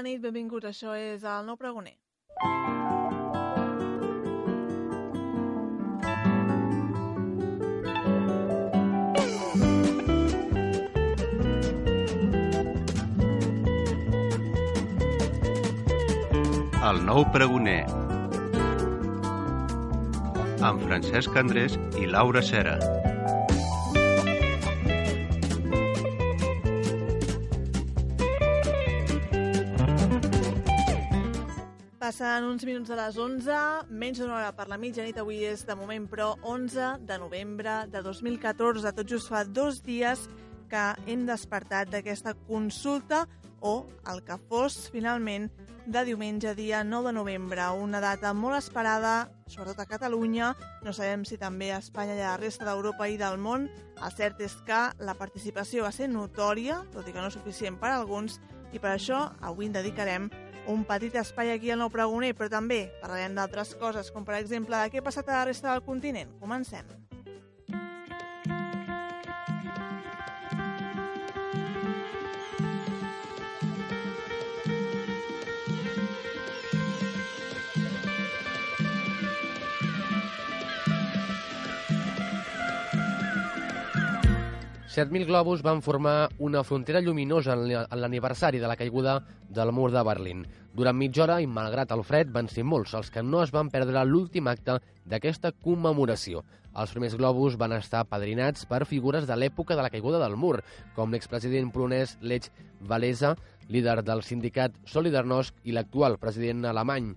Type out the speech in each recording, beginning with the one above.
bona nit, benvinguts. Això és el Nou Pregoner. El nou pregoner amb Francesc Andrés i Laura Cera. Passen uns minuts de les 11, menys d'una hora per la mitjanit, avui és de moment, però 11 de novembre de 2014, tot just fa dos dies que hem despertat d'aquesta consulta o el que fos finalment de diumenge, dia 9 de novembre, una data molt esperada, sobretot a Catalunya, no sabem si també a Espanya i a la resta d'Europa i del món. El cert és que la participació va ser notòria, tot i que no suficient per a alguns, i per això avui en dedicarem un petit espai aquí al Nou Pregoner, però també parlarem d'altres coses, com per exemple de què ha passat a la resta del continent. Comencem. Set mil globus van formar una frontera lluminosa en l'aniversari de la caiguda del mur de Berlín. Durant mitja hora, i malgrat el fred, van ser molts els que no es van perdre l'últim acte d'aquesta commemoració. Els primers globus van estar padrinats per figures de l'època de la caiguda del mur, com l'expresident polonès Lech Walesa, líder del sindicat Solidarnosc i l'actual president alemany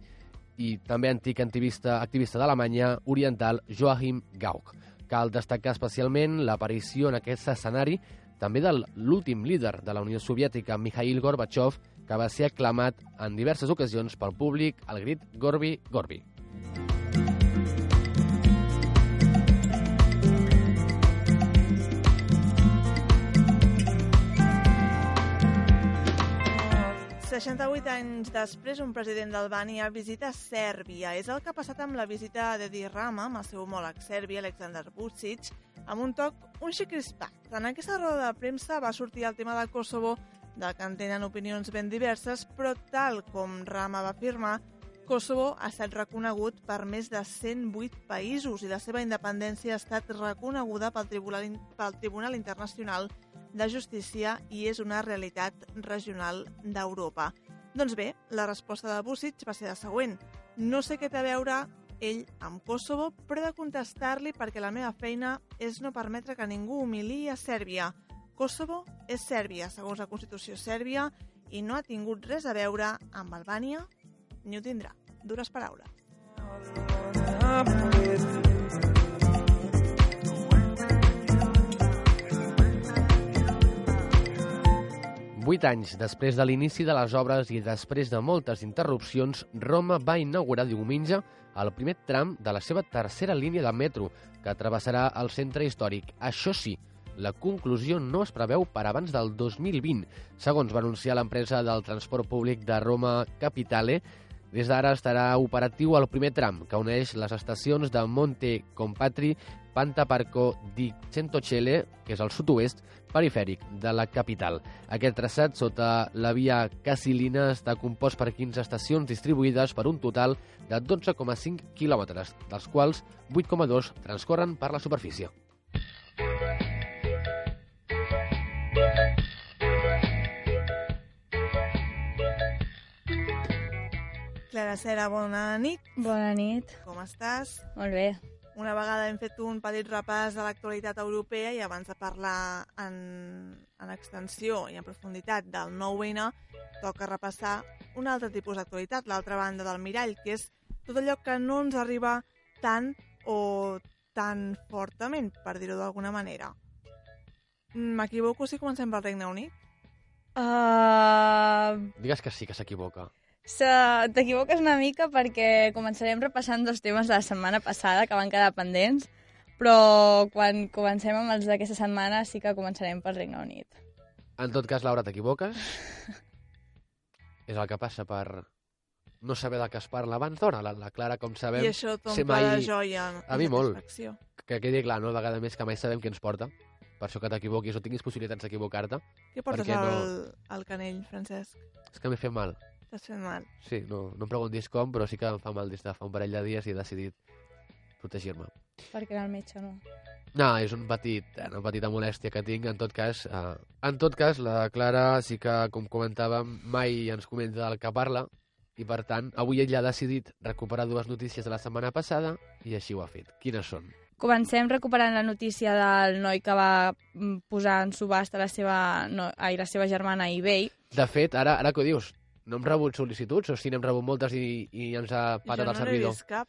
i també antic activista, activista d'Alemanya oriental Joachim Gauck. Cal destacar especialment l'aparició en aquest escenari també de l'últim líder de la Unió Soviètica, Mikhail Gorbachev, que va ser aclamat en diverses ocasions pel públic al grit Gorbi, Gorbi. 68 anys després, un president d'Albània visita Sèrbia. És el que ha passat amb la visita d'Edi Rama, amb el seu homòleg serbi, Aleksandar Vucic, amb un toc un xic crispat. En aquesta roda de premsa va sortir el tema de Kosovo, del que en tenen opinions ben diverses, però tal com Rama va afirmar, Kosovo ha estat reconegut per més de 108 països i la seva independència ha estat reconeguda pel Tribunal, pel Tribunal Internacional de Justícia i és una realitat regional d'Europa. Doncs bé, la resposta de Vucic va ser la següent. No sé què té a veure ell amb Kosovo, però he de contestar-li perquè la meva feina és no permetre que ningú humiliï a Sèrbia. Kosovo és Sèrbia, segons la Constitució sèrbia, i no ha tingut res a veure amb Albània ni ho tindrà. Dures paraules. Vuit anys després de l'inici de les obres i després de moltes interrupcions, Roma va inaugurar diumenge el primer tram de la seva tercera línia de metro, que travessarà el centre històric. Això sí, la conclusió no es preveu per abans del 2020. Segons va anunciar l'empresa del transport públic de Roma Capitale, des d'ara estarà operatiu el primer tram, que uneix les estacions de Monte Compatri, Pantaparco di Centocelle, que és al sud-oest, perifèric de la capital. Aquest traçat sota la via Casilina està compost per 15 estacions distribuïdes per un total de 12,5 quilòmetres, dels quals 8,2 transcorren per la superfície. Cera, bona nit. Bona nit. Com estàs? Molt bé. Una vegada hem fet un petit repàs de l'actualitat europea i abans de parlar en, en extensió i en profunditat del 9-N, toca repassar un altre tipus d'actualitat, l'altra banda del mirall, que és tot allò que no ens arriba tant o tan fortament, per dir-ho d'alguna manera. M'equivoco si comencem pel Regne Unit? Uh, Digues que sí, que s'equivoca. Se- T'equivoques una mica perquè començarem repassant dos temes de la setmana passada que van quedar pendents, però quan comencem amb els d'aquesta setmana sí que començarem pel Regne Unit. En tot cas, Laura, t'equivoques. és el que passa per no saber del que es parla abans d'hora. La, la Clara, com sabem, I això t'omple de mai- joia A mi molt. que quedi clar, no? A vegada més que mai sabem què ens porta. Per això que t'equivoquis o tinguis possibilitats d'equivocar-te. Què portes Perquè no- al, al canell, Francesc? És que m'he fet mal. T'has fet mal. Sí, no, no em preguntis com, però sí que em fa mal des de fa un parell de dies i he decidit protegir-me. Perquè era el metge, no? No, és un petit, eh, una petita molèstia que tinc. En tot cas, eh, en tot cas, la Clara sí que, com comentàvem, mai ens comenta del que parla i, per tant, avui ella ha decidit recuperar dues notícies de la setmana passada i així ho ha fet. Quines són? Comencem recuperant la notícia del noi que va mm, posar en subhasta la seva, no, ai, la seva germana a eBay. De fet, ara, ara que ho dius, no hem rebut sol·licituds o sí n'hem rebut moltes i, i ens ha patat jo el no n'he servidor? vist cap.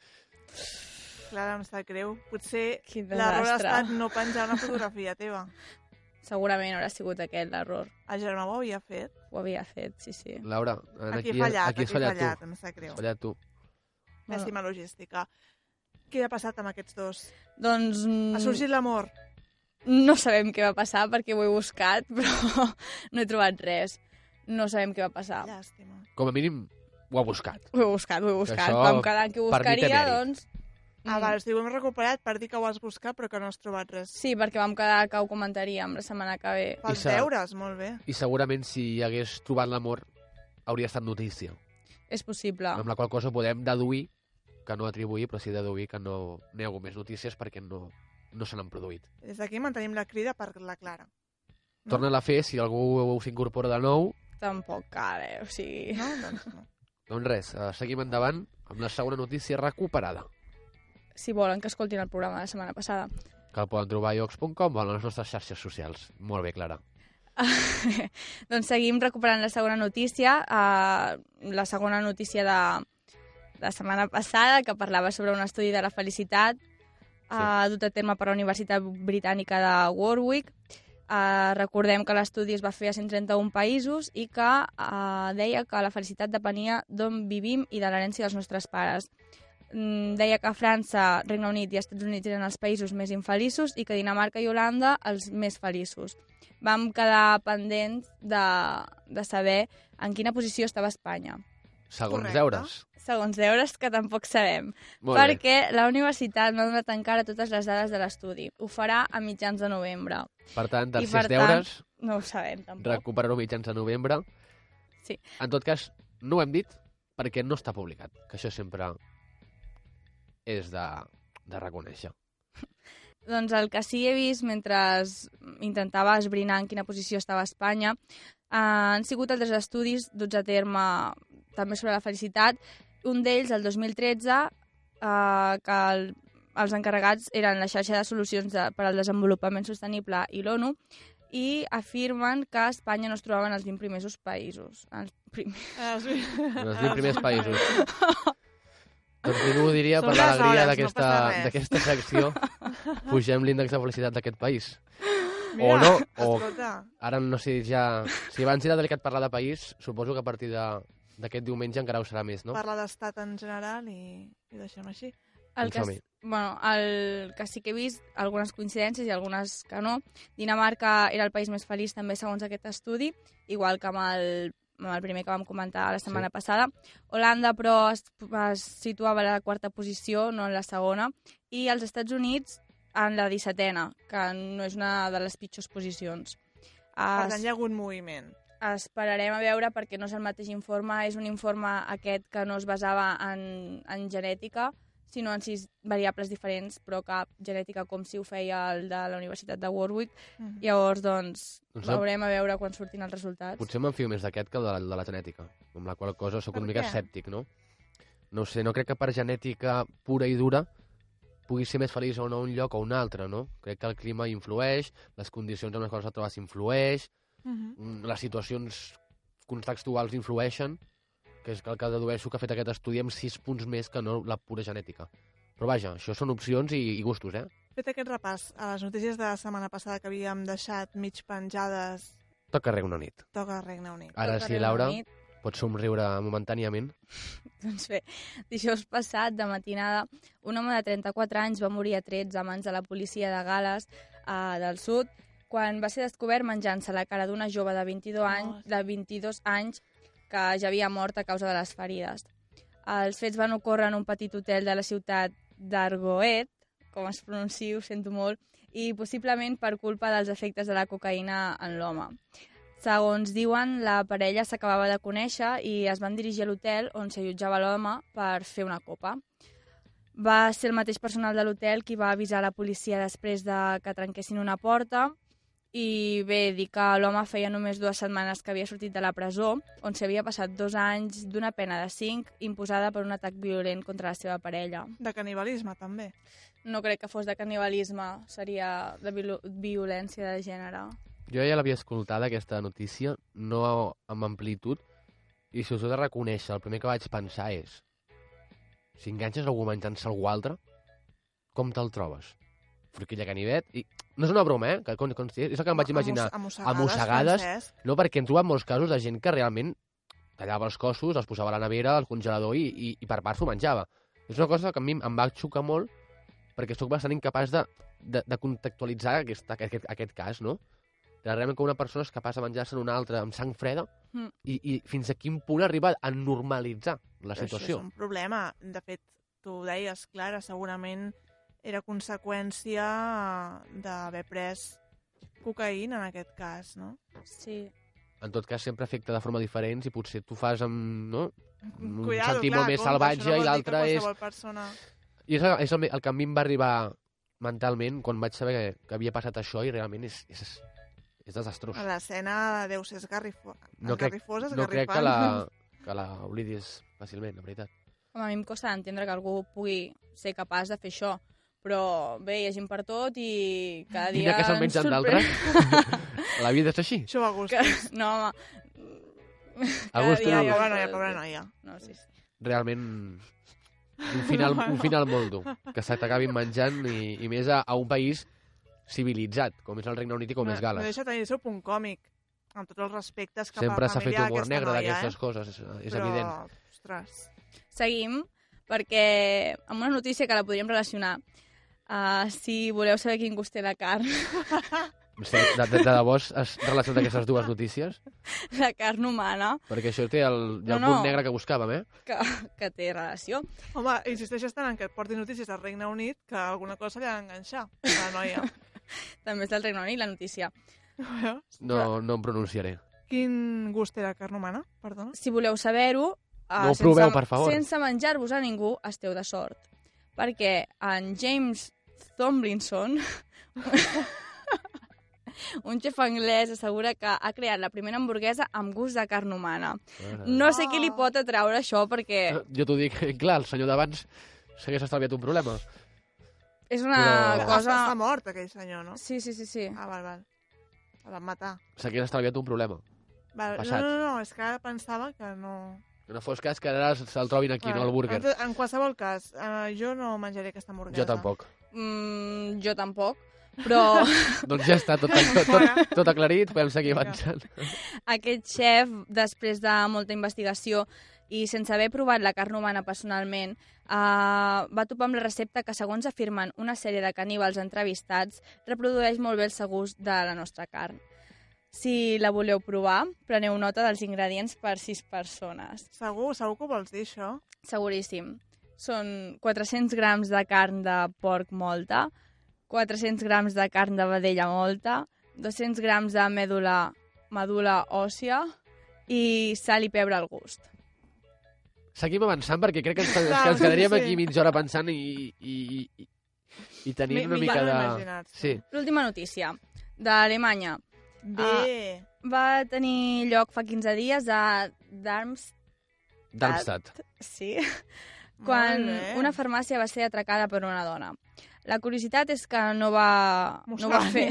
Clara, em sap greu. Potser l'error ha estat no penjar una fotografia teva. Segurament haurà sigut aquest l'error. El germà ho havia fet. Ho havia fet, sí, sí. Laura, Aquí, aquí, he fallat, aquí has fallat, fallat, tu. em sap greu. Has fallat tu. Pèssima logística. Què ha passat amb aquests dos? Doncs mm, Ha sorgit l'amor. no sabem què va passar perquè ho he buscat, però no he trobat res. No sabem què va passar. Llàstima. Com a mínim, ho ha buscat. Ho he buscat, ho he buscat. això, Vam quedar què ho buscaria, doncs... Ah, mm, val, o sigui, ho hem recuperat per dir que ho has buscat però que no has trobat res. Sí, perquè vam quedar que ho comentaríem la setmana que ve. Pels sa- deures, molt bé. I segurament si hi hagués trobat l'amor, hauria estat notícia. És possible. Amb la qual cosa podem deduir, que no atribuir, però sí deduir que no n'hi ha hagut més notícies perquè no, no se n'han produït. Des d'aquí mantenim la crida per la Clara. No? Torna-la a fer si algú s'incorpora de nou. Tampoc cal, eh? O sigui... No? Doncs no. Doncs res, eh, seguim endavant amb la segona notícia recuperada, Si volen que escoltin el programa de la setmana passada. que el poden trobar a iocs.com o a les nostres xarxes socials. Molt bé, Clara. doncs seguim recuperant la segona notícia, uh, la segona notícia de la setmana passada, que parlava sobre un estudi de la felicitat uh, dut a terme per la Universitat Britànica de Warwick. Uh, recordem que l'estudi es va fer a 131 països i que uh, deia que la felicitat depenia d'on vivim i de l'herència dels nostres pares. Mm, deia que França, Regne Unit i Estats Units eren els països més infeliços i que Dinamarca i Holanda els més feliços. Vam quedar pendents de, de saber en quina posició estava Espanya. Segons Correcte. deures. Segons deures que tampoc sabem, Molt bé. perquè la universitat no ha donat encara totes les dades de l'estudi. Ho farà a mitjans de novembre. Per tant, I dels per sis deures, No ho sabem, tampoc. recuperar-ho mitjans de novembre. Sí. En tot cas, no ho hem dit perquè no està publicat, que això sempre és de, de reconèixer. Doncs el que sí he vist mentre intentava esbrinar en quina posició estava Espanya eh, han sigut altres estudis duts a terme també sobre la felicitat. Un d'ells, el 2013, eh, que el, els encarregats eren la xarxa de solucions de, per al desenvolupament sostenible i l'ONU, i afirmen que Espanya no es trobava en els 20 primers països. Els prim... Els... En els 20 primers països. Doncs ningú diria Són per l'alegria no d'aquesta d'aquesta secció pugem l'índex de felicitat d'aquest país. Mira, o no, o- Escolta, Ara no sé ja... Si abans era delicat parlar de país, suposo que a partir de- d'aquest diumenge encara ho serà més, no? parla d'estat en general i, i deixem així. El que, bueno, el que sí que he vist, algunes coincidències i algunes que no. Dinamarca era el país més feliç també segons aquest estudi, igual que amb el, amb el primer que vam comentar la setmana Sí. passada. Holanda, però, es, es situava a la quarta posició, no en la segona, i els Estats Units en la 17a, que no és una de les pitjors posicions. Per tant, hi ha hagut moviment. Esperarem a veure perquè no és el mateix informe, és un informe aquest que no es basava en, en genètica, sinó en sis variables diferents, però cap genètica com si ho feia el de la Universitat de Warwick. Mhm. Llavors, doncs, Doncs no- veurem a veure quan surtin els resultats. Potser m'enfio més d'aquest que de la, de la genètica, amb la qual cosa sóc una mica escèptic, no? No ho sé, no crec que per genètica pura i dura pugui ser més feliç o no un lloc o un altre, no? Crec que el clima influeix, les condicions en les quals et trobes influeix, Mhm. mm, les situacions contextuals influeixen, que és el que dedueixo que ha fet aquest estudi amb sis punts més que no la pura genètica. Però vaja, això són opcions i, i gustos, eh? Fet aquest repàs a les notícies de la setmana passada que havíem deixat mig penjades, Toca Regne Unit. toca Regne Unit. Ara Tot sí, Laura, del nit. pots somriure momentàniament. Doncs bé, dijous passat, de matinada, un home de 34 anys va morir a trets a mans de la policia de Gales eh, del sud quan va ser descobert menjant-se la cara d'una jove de 22 anys, de 22 anys que ja havia mort a causa de les ferides. Els fets van ocórrer en un petit hotel de la ciutat d'Argoet, com es pronuncia, ho sento molt, i possiblement per culpa dels efectes de la cocaïna en l'home. Segons diuen, la parella s'acabava de conèixer i es van dirigir a l'hotel on s'allotjava l'home per fer una copa. Va ser el mateix personal de l'hotel qui va avisar la policia després de que trenquessin una porta i bé, dir que l'home feia només dues setmanes que havia sortit de la presó, on s'havia passat dos anys d'una pena de cinc imposada per un atac violent contra la seva parella. De canibalisme, també. No crec que fos de canibalisme, seria de viol violència de gènere. Jo ja l'havia escoltada, aquesta notícia, no amb amplitud, i si us ho he de reconèixer, el primer que vaig pensar és si enganxes algú menjant-se algú altre, com te'l trobes? Forquilla canivet, i no és una broma, eh? Que, con, con, és el que em vaig imaginar. Amoss a mossegades. No, perquè hem trobat molts casos de gent que realment tallava els cossos, els posava a la nevera, al congelador i, i, i per part s'ho menjava. És una cosa que a mi em va xocar molt perquè sóc bastant incapaç de, de, de contextualitzar aquest, aquest, aquest cas, no? Realment com una persona és capaç de menjar-se una altra amb sang freda Mm. i, i fins a quin punt arriba a normalitzar la Però situació. Això és un problema. De fet, tu ho deies, Clara, segurament era conseqüència d'haver pres cocaïna en aquest cas, no? Sí. En tot cas, sempre afecta de forma diferent i potser tu fas amb, no? Un Cuidado, sentir clar, molt més compte, salvatge no i l'altre és- Persona... I és, el, és el, el que a mi em va arribar mentalment quan vaig saber que, que havia passat això i realment és, és, és desastrós. L'escena deu ser esgarrifo... No crec, esgarrifosa, no crec que la, que la oblidis fàcilment, la veritat. Home, a mi em costa d'entendre que algú pugui ser capaç de fer això, però bé, hi ha gent per tot i cada dia... Mira que se'n mengen d'altres. la vida és així. Això va a gust. Que... No, home... A gust dia no, hi ha Pobra noia, pobra noia. No, sí, sí. Realment un final, un final molt dur, que se t'acabin menjant i, i més a, a un país civilitzat, com és el Regne Unit i com és No Gales. deixa tenir el seu punt còmic, amb tots els respectes cap Sempre a s'ha fet humor negre noia, d'aquestes eh? coses, és, és Però, evident. Ostres. Seguim, perquè amb una notícia que la podríem relacionar. Uh, si voleu saber quin gust té la carn, Sí, de, de, de debò has relacionat aquestes dues notícies? la carn humana, Perquè això té el, el No, punt no. negre que buscàvem, eh? que, que té relació. Home, insisteixes tant en que et porti notícies del Regne Unit que alguna cosa li ha d'enganxar, la noia. També és del Regne Unit, la notícia. Veus? No, no em pronunciaré. Quin gust té la carn humana? Perdona. Si voleu saber-ho, uh, No ho proveu, per favor. sense menjar-vos a ningú, esteu de sort. Perquè en James Tomlinson, un xef anglès, assegura que ha creat la primera hamburguesa amb gust de carn humana. No sé qui li Ah. pot atraure això, perquè Eh, Jo t'ho dic, clar, el senyor d'abans s'hagués estalviat un problema. és una Però- cosa... està mort, aquell senyor, no? Sí, sí, sí, sí. Ah, val, val. El van matar. S'hagués estalviat un problema. Val. No, Passat. no, no, és que ara pensava que no... Que no fos cas que ara se'l trobin aquí, no, Val. al búrguer. En, en qualsevol cas, uh, jo no menjaré aquesta hamburguesa. Jo tampoc. Mm, jo tampoc, però doncs ja està, tot, tot, tot, tot aclarit, podem seguir avançant. aquest xef, després de molta investigació i sense haver provat la carn humana personalment, eh, va topar amb la recepta que, segons afirmen una sèrie de caníbals entrevistats, reprodueix molt bé el seu gust de la nostra carn. Si la voleu provar, preneu nota dels ingredients per sis persones. Segur, segur que ho vols dir, això? Seguríssim. Són 400 grams de carn de porc molta, 400 grams de carn de vedella molta, 200 grams de mèdula, medula òssia i sal i pebre al gust. Seguim avançant perquè crec que ens, que ens quedaríem sí, sí. aquí mitja hora pensant i, i, i, i tenint una mica de... Sí, L'última notícia, d'Alemanya. Bé. Va tenir lloc fa 15 dies a Darmstadt, Darmstadt. sí, quan bé. una farmàcia va ser atracada per una dona. La curiositat és que no va, no va fer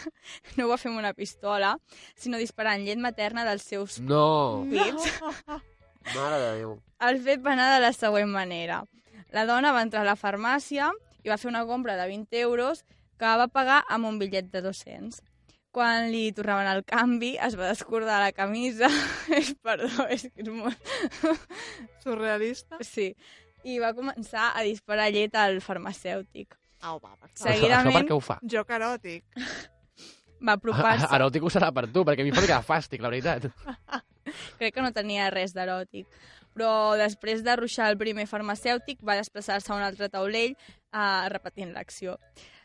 no va fer amb una pistola, sinó disparant llet materna dels seus No, pits. mare de Déu. El fet va anar de la següent manera. La dona va entrar a la farmàcia i va fer una compra de 20 euros que va pagar amb un bitllet de 200. Quan li tornaven el canvi, es va descordar la camisa. És, perdó, és que és molt... Surrealista. Sí. I va començar a disparar llet al farmacèutic. Au, va, per favor. Això, això Seguidament- per què ho fa? Joc eròtic. Va apropar-se... Eròtic ho serà per tu, perquè a mi em fa fàstic, la veritat. Crec que no tenia res d'eròtic. Però després de ruixar el primer farmacèutic va desplaçar-se a un altre taulell eh, repetint l'acció.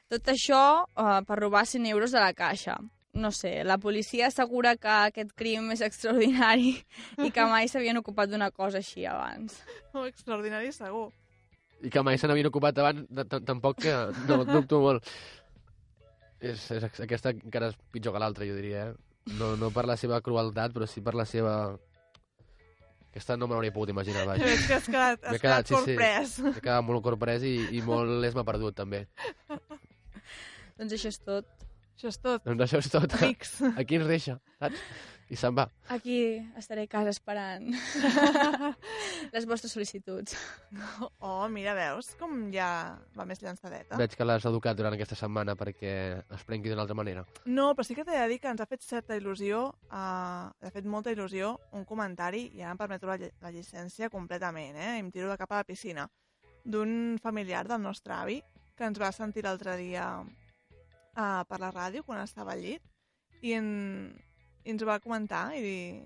Tot això eh, per robar 100 euros de la caixa. No sé, la policia assegura que aquest crim és extraordinari i que mai s'havien ocupat d'una cosa així abans. Oh, extraordinari, segur. I que mai se n'havien ocupat abans, tampoc que... No, dubto molt. És, és, aquesta encara és pitjor que l'altra, jo diria, eh? No, no per la seva crueltat, però sí per la seva... Aquesta no me l'hauria pogut imaginar, vaja. Que has quedat, has quedat, quedat, sí, sí. He quedat molt corprès i, i molt l'esma perdut, també. Doncs això és tot. Això és tot. Doncs això és tot. Amics. Aquí ens deixa, saps? I se'n va. Aquí estaré a casa esperant les vostres sol·licituds. Oh, mira, veus com ja va més llançadeta? Veig que l'has educat durant aquesta setmana perquè es prengui d'una altra manera. No, però sí que t'he de dir que ens ha fet certa il·lusió, uh, ha fet molta il·lusió, un comentari, i ara em permeto la, lli- la llicència completament, eh? i em tiro de cap a la piscina, d'un familiar del nostre avi, que ens va sentir l'altre dia uh, per la ràdio, quan estava al llit, i, en, i ens va comentar, i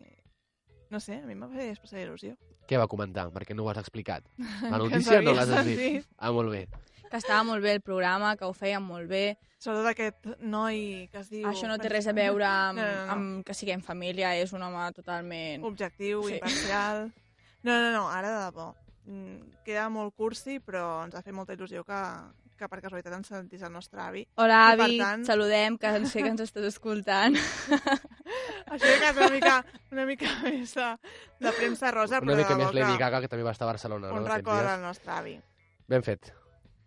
no sé, a mi em va fer especial il·lusió. Què va comentar? Perquè no ho has explicat. La notícia no l'has dit. Ah, molt bé. Que estava molt bé el programa, que ho feien molt bé. Sobretot aquest noi que es diu... Això no té res a veure amb, No, no, no. amb que siguem família, és un home totalment... objectiu, Sí. sí. imparcial... No, no, no, ara de debò. Mm, Queda molt cursi, però ens ha fet molta il·lusió que, que per casualitat ens sentís el nostre avi. Hola, I avi, tant- saludem, que ens sé que ens estàs escoltant. Això que és una mica, una mica més de, de premsa rosa, Una però mica de més Lady que Gaga, que també va estar a Barcelona, un no? record al nostre avi. Ben fet.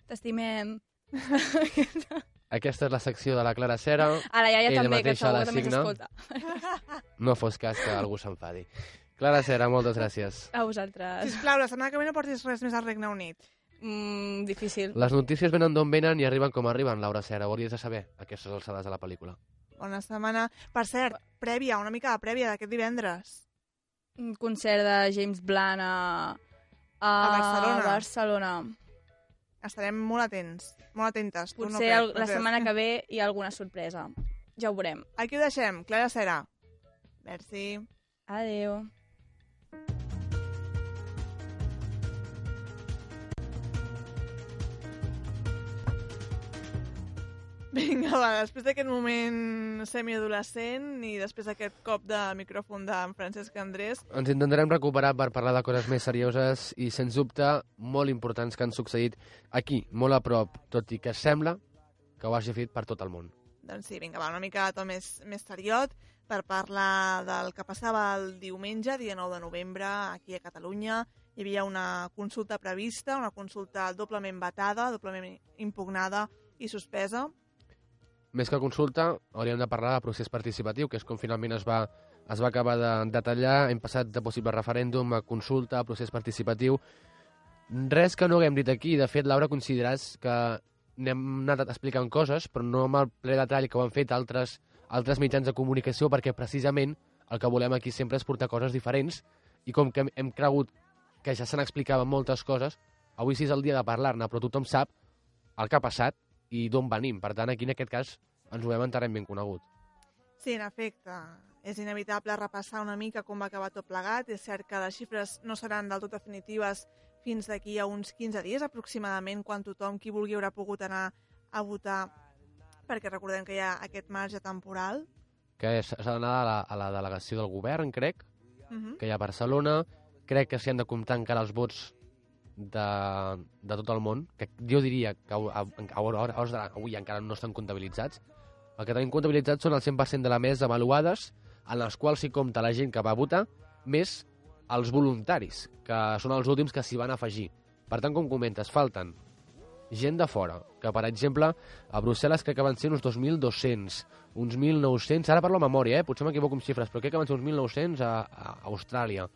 T'estimem. Aquesta és la secció de la Clara Cera. A la iaia Ella també, que segur que també s'escolta. No fos cas que algú s'enfadi. Clara Cera, moltes gràcies. A vosaltres. Sisplau, la setmana que ve no portis res més al Regne Unit. Mm, difícil. Les notícies venen d'on venen i arriben com arriben, Laura. Ho hauries de saber, a aquestes alçades de la pel·lícula. Bona setmana. Per cert, prèvia, una mica de prèvia d'aquest divendres. Un concert de James Blunt a, a, A Barcelona. Barcelona. Estarem molt atents, molt atentes. Tu no Potser crec, el, la setmana que ve hi ha alguna sorpresa. Ja ho veurem. Aquí ho deixem. Clara Cera. Merci. Adeu. Vinga, va, després d'aquest moment semiadolescent i després d'aquest cop de micròfon d'en Francesc Andrés, Ens intentarem recuperar per parlar de coses més serioses i, sens dubte, molt importants que han succeït aquí, molt a prop, tot i que sembla que ho hagi fet per tot el món. doncs sí, vinga, va, una mica de to més, més seriot per parlar del que passava el diumenge, dia 9 de novembre, aquí a Catalunya. Hi havia una consulta prevista, una consulta doblement vetada, doblement impugnada i suspesa. Més que consulta, hauríem de parlar de procés participatiu, que és com finalment es va, es va acabar de detallar. Hem passat de possible referèndum a consulta, a procés participatiu. Res que no haguem dit aquí. De fet, Laura, consideràs que n'hem anat explicant coses, però no amb el ple detall que ho han fet altres, altres mitjans de comunicació, perquè precisament el que volem aquí sempre és portar coses diferents, i com que hem, hem cregut que ja se n'explicaven moltes coses, avui sí és el dia de parlar-ne, però tothom sap el que ha passat i d'on venim. Per tant, aquí en aquest cas ens ho hem entenem ben conegut. Sí, en efecte, és inevitable repassar una mica com va acabar tot plegat. És cert que les xifres no seran del tot definitives fins d'aquí a uns 15 dies aproximadament, quan tothom qui vulgui haurà pogut anar a votar, perquè recordem que hi ha aquest marge temporal. Que s'ha d'anar a, la, a la delegació del govern, crec, Uh -huh. que hi ha a Barcelona. Crec que s'hi han de comptar encara els vots de, de tot el món, que jo diria que a, a, a, a d'ara, avui encara no estan comptabilitzats. El que tenim comptabilitzats són el 100% de la mesa avaluades, en les quals s'hi compta la gent que va votar, més els voluntaris, que són els últims que s'hi van afegir. Per tant, com comentes, falten gent de fora, que per exemple a Brussel·les crec que van ser uns 2.200, uns 1.900, ara parlo a memòria, eh? potser m'equivoco amb xifres, però crec que van ser uns 1.900 a, a Austràlia,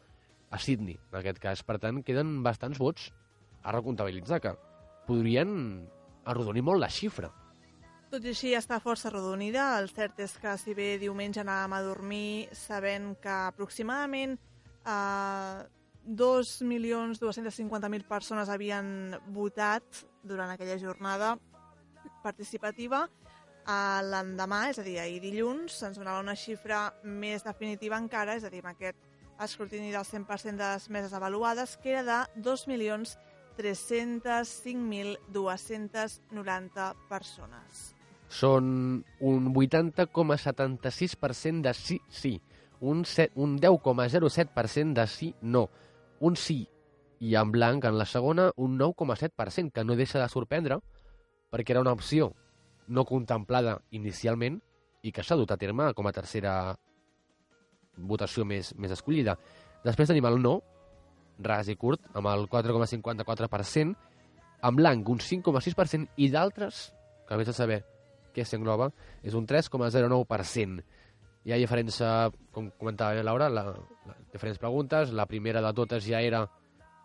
a Sydney, en aquest cas. Per tant, queden bastants vots a recomptabilitzar, que podrien arrodonir molt la xifra. Tot i així està força arrodonida. El cert és que si bé diumenge anàvem a dormir sabent que aproximadament eh, 2.250.000 persones havien votat durant aquella jornada participativa, l'endemà, és a dir, ahir dilluns, se'ns donava una xifra més definitiva encara, és a dir, amb aquest escrutini del 100% de les meses avaluades, que era de 2.305.290 persones. Són un 80,76% de sí, sí. Un, un 10,07% de sí, no. Un sí i en blanc en la segona un 9,7%, que no deixa de sorprendre perquè era una opció no contemplada inicialment i que s'ha dut a terme com a tercera votació més, més escollida. Després tenim el no, ras i curt, amb el 4,54%, en blanc un 5,6% i d'altres, que vés a saber què s'engloba, és un 3,09%. Hi ha diferents, eh, com comentava la Laura, la, la, diferents preguntes. La primera de totes ja era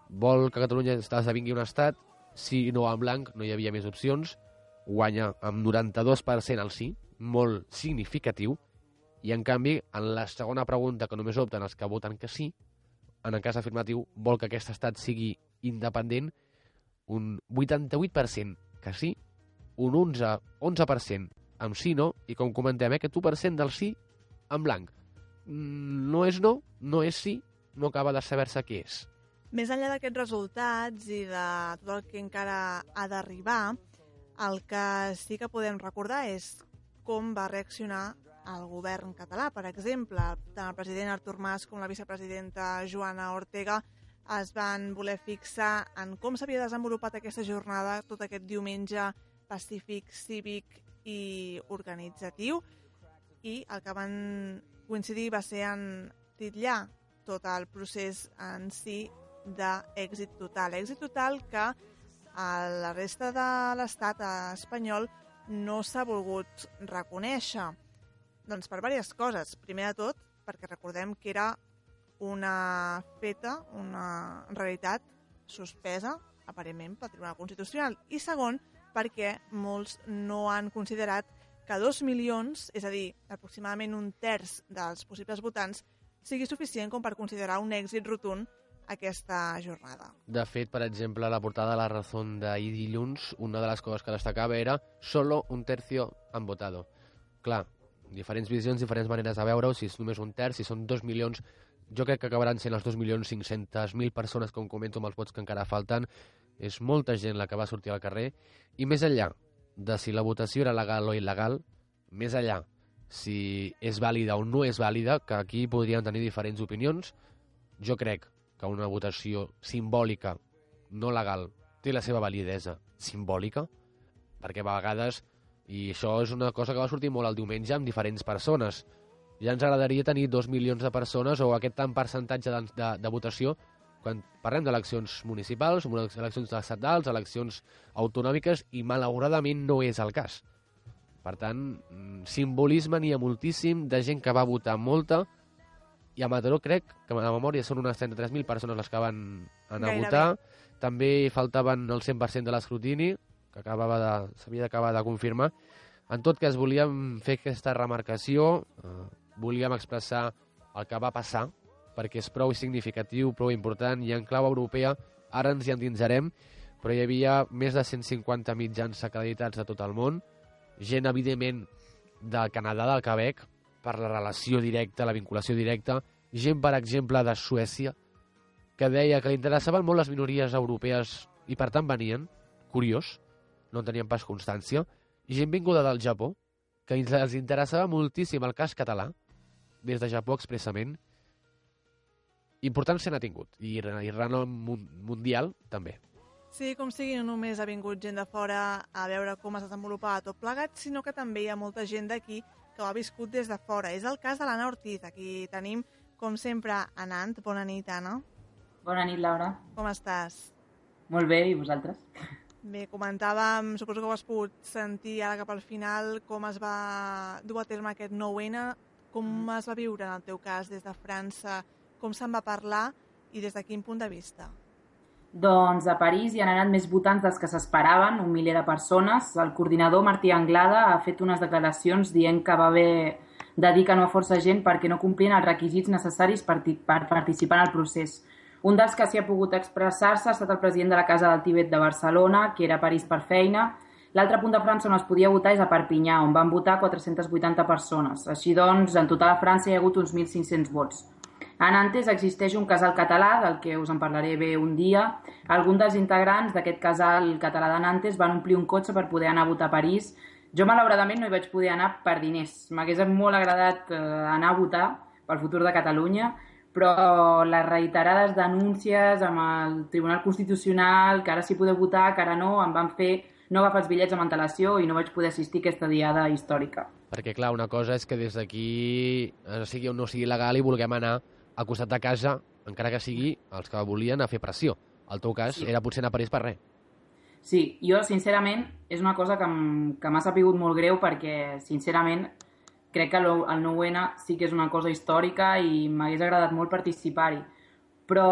vol que Catalunya esdevingui un estat? Sí, no, en blanc, no hi havia més opcions. Guanya amb 92% el sí, molt significatiu. I, en canvi, en la segona pregunta, que només opten els que voten que sí, en el cas afirmatiu, vol que aquest estat sigui independent, un 88% que sí, un 11, 11% amb sí no, i com comentem, eh, aquest 1% del sí en blanc. Mm, No és no, no és sí, no acaba de saber-se què és. Més enllà d'aquests resultats i de tot el que encara ha d'arribar, el que sí que podem recordar és com va reaccionar el govern català. Per exemple, tant el president Artur Mas com la vicepresidenta Joana Ortega es van voler fixar en com s'havia desenvolupat aquesta jornada, tot aquest diumenge pacífic, cívic i organitzatiu, i el que van coincidir va ser en titllar tot el procés en si d'èxit total. Èxit total que a la resta de l'estat espanyol no s'ha volgut reconèixer. Doncs per diverses coses. Primer de tot, perquè recordem que era una feta, una realitat suspesa, aparentment, pel Tribunal Constitucional. I segon, perquè molts no han considerat que dos milions, és a dir, aproximadament un terç dels possibles votants, sigui suficient com per considerar un èxit rotund aquesta jornada. De fet, per exemple, la portada de la Razón d'ahir dilluns, una de les coses que destacava era solo un tercio han votado. Clar, diferents visions, diferents maneres de veure-ho, si és només un terç, si són dos milions, jo crec que acabaran sent els 2.500.000 persones, com comento, amb els vots que encara falten. És molta gent la que va sortir al carrer. I més enllà de si la votació era legal o il·legal, més enllà si és vàlida o no és vàlida, que aquí podríem tenir diferents opinions, jo crec que una votació simbòlica, no legal, té la seva validesa simbòlica, perquè a vegades, i això és una cosa que va sortir molt el diumenge amb diferents persones, ja ens agradaria tenir dos milions de persones o aquest tant percentatge de, de, de votació quan parlem d'eleccions municipals, eleccions estatals, eleccions autonòmiques, i malauradament no és el cas. Per tant, mm, simbolisme n'hi ha moltíssim, de gent que va votar molta, i a Mataró crec que a la memòria són unes 33.000 persones les que van anar Gairebé. a votar. També faltaven el 100% de l'escrutini, que acabava de- s'havia d'acabar de confirmar. En tot cas, volíem fer aquesta remarcació, eh, volíem expressar el que va passar, perquè és prou significatiu, prou important, i en clau europea ara ens hi endinsarem, però hi havia més de 150 mitjans acreditats de tot el món, gent, evidentment, del Canadà, del Quebec, per la relació directa, la vinculació directa, gent, per exemple, de Suècia, que deia que li interessaven molt les minories europees i, per tant, venien, curiós, no en tenien pas constància, i gent vinguda del Japó, que els- interessava moltíssim el cas català, des de Japó expressament, importància n'ha tingut, i, i renom mun- mundial també. Sí, com sigui, no només ha vingut gent de fora a veure com es desenvolupava tot plegat, sinó que també hi ha molta gent d'aquí que ho ha viscut des de fora. És el cas de l'Anna Ortiz. Aquí tenim, com sempre, Anant. Bona nit, Anna. Bona nit, Laura. Com estàs? Molt bé, i vosaltres? Bé, comentàvem, suposo que ho has pogut sentir ara cap al final, com es va dur a terme aquest 9-N, com es va viure en el teu cas des de França, com se'n va parlar i des de quin punt de vista? Doncs a París hi han anat més votants dels que s'esperaven, un miler de persones. El coordinador Martí Anglada ha fet unes declaracions dient que va haver de dir que no a força gent perquè no complien els requisits necessaris per, per participar en el procés. Un dels que s'hi ha pogut expressar-se ha estat el president de la Casa del Tibet de Barcelona, que era a París per feina. L'altre punt de França on es podia votar és a Perpinyà, on van votar 480 persones. Així doncs, en total a França hi ha hagut uns 1.500 vots. A Nantes existeix un casal català, del que us en parlaré bé un dia. Alguns dels integrants d'aquest casal català de Nantes van omplir un cotxe per poder anar a votar a París, Jo, malauradament, no hi vaig poder anar per diners. M'hagués molt agradat eh, anar a votar pel futur de Catalunya, però les reiterades denúncies amb el Tribunal Constitucional, que ara sí podeu votar, que ara no, em van fer no agafar els bitllets amb antelació i no vaig poder assistir a aquesta diada històrica. Perquè, clar, una cosa és que des d'aquí, eh, sigui o no sigui legal, i vulguem anar al costat de casa, encara que sigui els que volien a fer pressió. El teu cas sí. era potser anar a París per res. Sí, jo, sincerament, és una cosa que, que m'ha sapigut molt greu perquè, sincerament, crec que el, el 9-N sí que és una cosa històrica i m'hagués agradat molt participar-hi. Però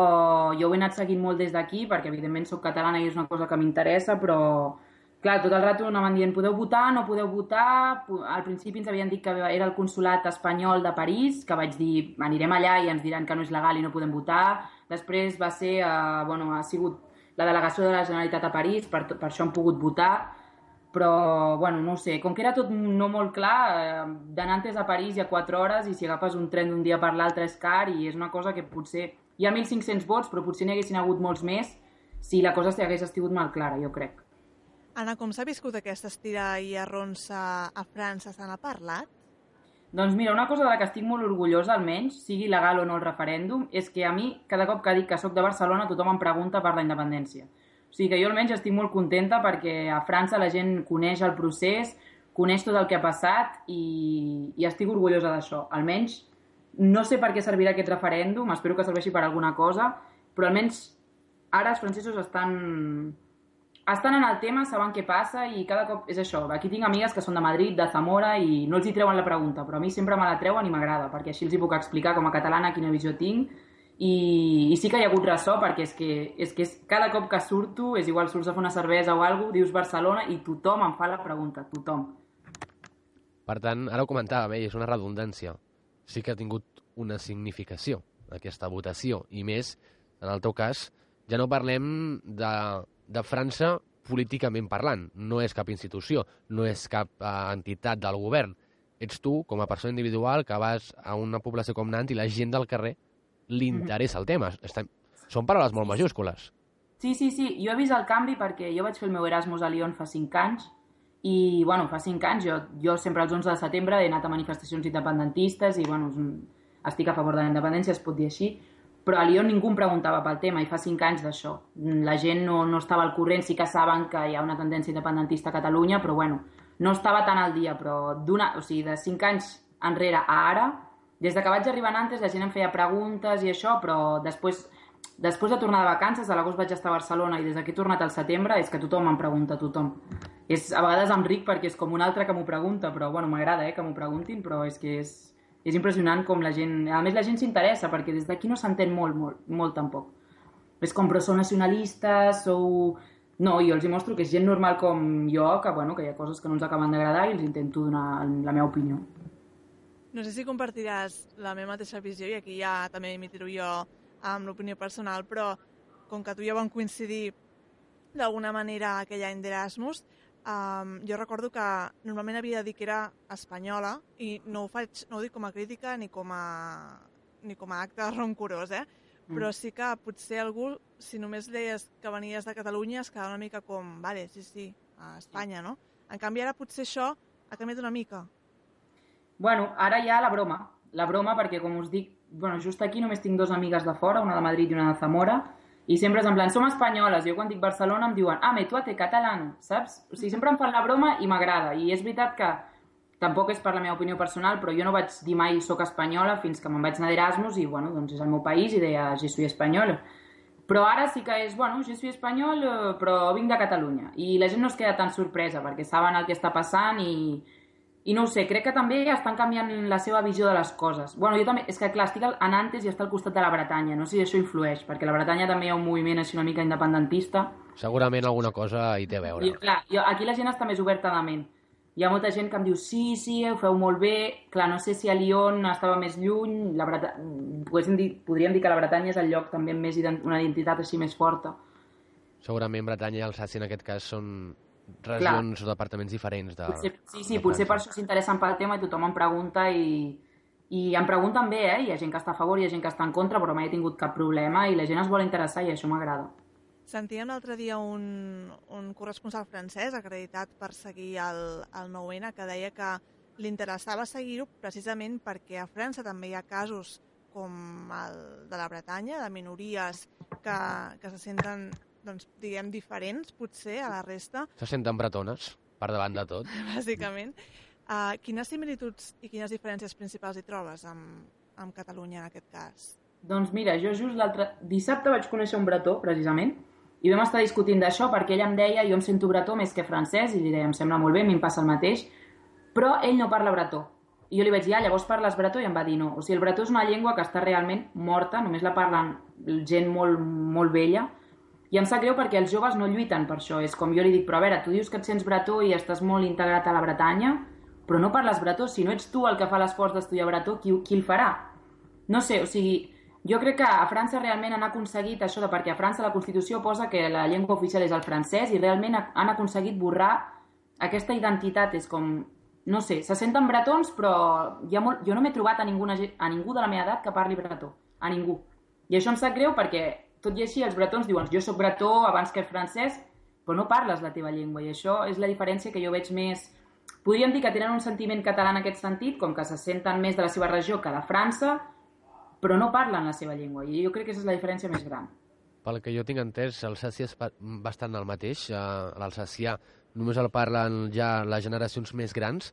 jo ho he anat seguint molt des d'aquí perquè, evidentment, sóc catalana i és una cosa que m'interessa, però, clar, tot el rato anaven dient podeu votar, no podeu votar... Al principi ens havien dit que era el consulat espanyol de París, que vaig dir anirem allà i ens diran que no és legal i no podem votar. Després va ser, eh, bueno, ha sigut la delegació de la Generalitat a París, per, per això han pogut votar, però, bueno, no sé, com que era tot no molt clar, eh, de Nantes a París hi ha 4 hores i si agafes un tren d'un dia per l'altre és car i és una cosa que potser... Hi ha 1.500 vots, però potser n'hi haguessin hagut molts més si la cosa hagués estat mal clara, jo crec. Anna, com s'ha viscut aquesta estira i arronsa a França? Se n'ha parlat? Doncs mira, una cosa de la que estic molt orgullosa, almenys, sigui legal o no el referèndum, és que a mi, cada cop que dic que sóc de Barcelona, tothom em pregunta per la independència. O sigui que jo almenys estic molt contenta perquè a França la gent coneix el procés, coneix tot el que ha passat i, i estic orgullosa d'això. Almenys, no sé per què servirà aquest referèndum, espero que serveixi per alguna cosa, però almenys ara els francesos estan estan en el tema, saben què passa i cada cop és això. Aquí tinc amigues que són de Madrid, de Zamora i no els hi treuen la pregunta, però a mi sempre me la treuen i m'agrada, perquè així els hi puc explicar com a catalana quina visió tinc i, i sí que hi ha hagut ressò perquè és que, és que és, cada cop que surto, és igual surts a fer una cervesa o alguna cosa, dius Barcelona i tothom em fa la pregunta, tothom. Per tant, ara ho comentàvem, eh, és una redundància. Sí que ha tingut una significació aquesta votació i més, en el teu cas, ja no parlem de de França políticament parlant. No és cap institució, no és cap uh, entitat del govern. Ets tu, com a persona individual, que vas a una població com Nantes i la gent del carrer li interessa el tema. Estem... Són paraules molt majúscules. Sí, sí, sí. Jo he vist el canvi perquè jo vaig fer el meu Erasmus a Lyon fa 5 anys i, bueno, fa 5 anys jo, jo sempre els 11 de setembre he anat a manifestacions independentistes i, bueno, estic a favor de la independència, es pot dir així, però a Lyon ningú em preguntava pel tema i fa cinc anys d'això. La gent no, no estava al corrent, sí que saben que hi ha una tendència independentista a Catalunya, però bueno, no estava tan al dia, però o sigui, de cinc anys enrere a ara, des de que vaig arribar a Nantes la gent em feia preguntes i això, però després, després de tornar de vacances, a l'agost vaig estar a Barcelona i des que he tornat al setembre és que tothom em pregunta, tothom. És, a vegades em ric perquè és com un altre que m'ho pregunta, però bueno, m'agrada eh, que m'ho preguntin, però és que és, és impressionant com la gent... A més, la gent s'interessa, perquè des d'aquí no s'entén molt, molt, molt tampoc. És com, però sou nacionalistes, sou... No, jo els hi mostro que és gent normal com jo, que, bueno, que hi ha coses que no ens acaben d'agradar i els intento donar la meva opinió. No sé si compartiràs la meva mateixa visió, i aquí ja també emitirò jo amb l'opinió personal, però com que tu ja vam coincidir d'alguna manera aquell any d'Erasmus, Um, jo recordo que normalment havia de dir que era espanyola i no ho, faig, no ho dic com a crítica ni com a, ni com a acte roncorós, eh? Mm. però sí que potser algú, si només deies que venies de Catalunya, es quedava una mica com, vale, sí, sí, a Espanya, no? En canvi, ara potser això ha canviat una mica. Bueno, ara ha la broma. La broma, perquè, com us dic, bueno, just aquí només tinc dues amigues de fora, una de Madrid i una de Zamora, i sempre és en plan, som espanyoles. Jo quan dic Barcelona em diuen, ah, me tu te catalán, saps? O sigui, sempre em fan la broma i m'agrada. I és veritat que tampoc és per la meva opinió personal, però jo no vaig dir mai soc espanyola fins que me'n vaig anar d'Erasmus i, bueno, doncs és el meu país i deia, je suis espanyol. Però ara sí que és, bueno, je suis espanyol, però vinc de Catalunya. I la gent no es queda tan sorpresa perquè saben el que està passant i, i no ho sé, crec que també estan canviant la seva visió de les coses. Bueno, jo també, és que clar, estic a Nantes i està al costat de la Bretanya, no sé si això influeix, perquè la Bretanya també hi ha un moviment així una mica independentista. Segurament alguna cosa hi té a veure. I, clar, jo, aquí la gent està més oberta de ment. Hi ha molta gent que em diu, sí, sí, ho feu molt bé, clar, no sé si a Lyon estava més lluny, la Breta... dir, podríem dir que la Bretanya és el lloc també amb més ident... una identitat així més forta. Segurament Bretanya i Alsàcia en aquest cas són regions Clar. o departaments diferents. De, potser, sí, sí, potser per això s'interessen pel tema i tothom em pregunta i, i em pregunten bé, eh? Hi ha gent que està a favor, hi ha gent que està en contra, però mai he tingut cap problema i la gent es vol interessar i això m'agrada. Sentíem l'altre dia un, un corresponsal francès acreditat per seguir el, el 9-N que deia que li interessava seguir-ho precisament perquè a França també hi ha casos com el de la Bretanya, de minories que, que se senten, doncs, diguem, diferents, potser, a la resta, Se senten bretones, per davant de tot. bàsicament. Uh, quines similituds i quines diferències principals hi trobes amb, amb Catalunya en aquest cas? Doncs mira, jo just l'altre... Dissabte vaig conèixer un bretó, precisament, i vam estar discutint d'això perquè ell em deia jo em sento bretó més que francès, i li deia, em sembla molt bé, a mi em passa el mateix, però ell no parla bretó. I jo li vaig dir, ah, llavors parles bretó? I em va dir, no. O sigui, el bretó és una llengua que està realment morta, només la parlen gent molt, molt vella, i em sap greu perquè els joves no lluiten per això. És com jo li dic, però a veure, tu dius que et sents bretó i estàs molt integrat a la Bretanya, però no parles bretó. Si no ets tu el que fa l'esforç d'estudiar bretó, qui, qui el farà? No sé, o sigui, jo crec que a França realment han aconseguit això de perquè a França la Constitució posa que la llengua oficial és el francès i realment ha- han aconseguit borrar aquesta identitat. És com, no sé, se senten bretons però ha molt, jo no m'he trobat a, ninguna, a ningú de la meva edat que parli bretó. A ningú. I això em sap greu perquè, tot i així, els bretons diuen jo sóc bretó abans que el francès, però no parles la teva llengua. I això és la diferència que jo veig més... Podríem dir que tenen un sentiment català en aquest sentit, com que se senten més de la seva regió que de França, però no parlen la seva llengua. I jo crec que aquesta és la diferència més gran. Pel que jo tinc entès, l'Alsàcia és ba- bastant el mateix. Eh, L'alsacià només el parlen ja les generacions més grans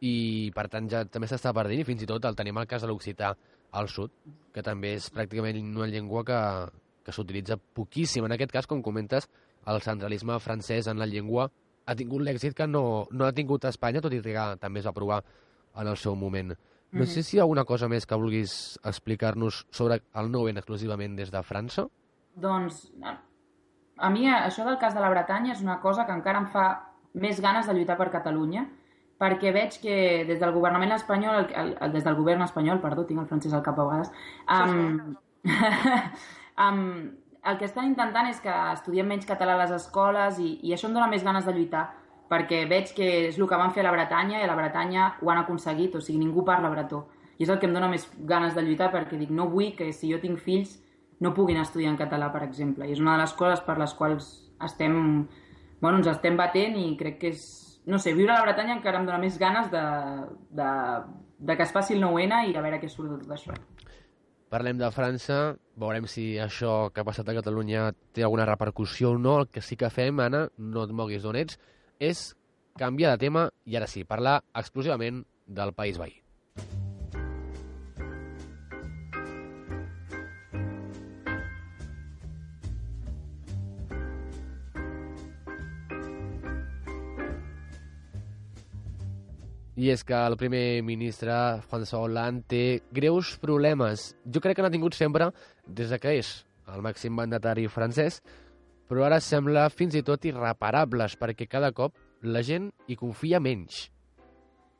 i, per tant, ja també s'està perdent i fins i tot el tenim el cas de l'occità al sud, que també és pràcticament una llengua que, que s'utilitza poquíssim. En aquest cas, com comentes, el centralisme francès en la llengua ha tingut l'èxit que no, no ha tingut a Espanya, tot i que també es va provar en el seu moment. No sé si hi ha alguna cosa més que vulguis explicar-nos sobre el 9 exclusivament des de França. Doncs, a, mi això del cas de la Bretanya és una cosa que encara em fa més ganes de lluitar per Catalunya, perquè veig que des del governament espanyol, el, el, des del govern espanyol, perdó, tinc el francès al cap a vegades, um, um, el que estan intentant és que estudiem menys català a les escoles i, i això em dóna més ganes de lluitar, perquè veig que és el que van fer a la Bretanya i a la Bretanya ho han aconseguit, o sigui, ningú parla bretó. I és el que em dóna més ganes de lluitar perquè dic, no vull que si jo tinc fills no puguin estudiar en català, per exemple. I és una de les coses per les quals estem, bueno, ens estem batent i crec que és... No sé, viure a la Bretanya encara em dóna més ganes de, de, de que es faci el 9-N i a veure què surt de tot això. Parlem de França, veurem si això que ha passat a Catalunya té alguna repercussió o no. El que sí que fem, Anna, no et moguis d'on ets, és canviar de tema i ara sí, parlar exclusivament del país veí. I és que el primer ministre, François Hollande, té greus problemes. Jo crec que n'ha tingut sempre des de que és el màxim mandatari francès, però ara sembla fins i tot irreparables, perquè cada cop la gent hi confia menys.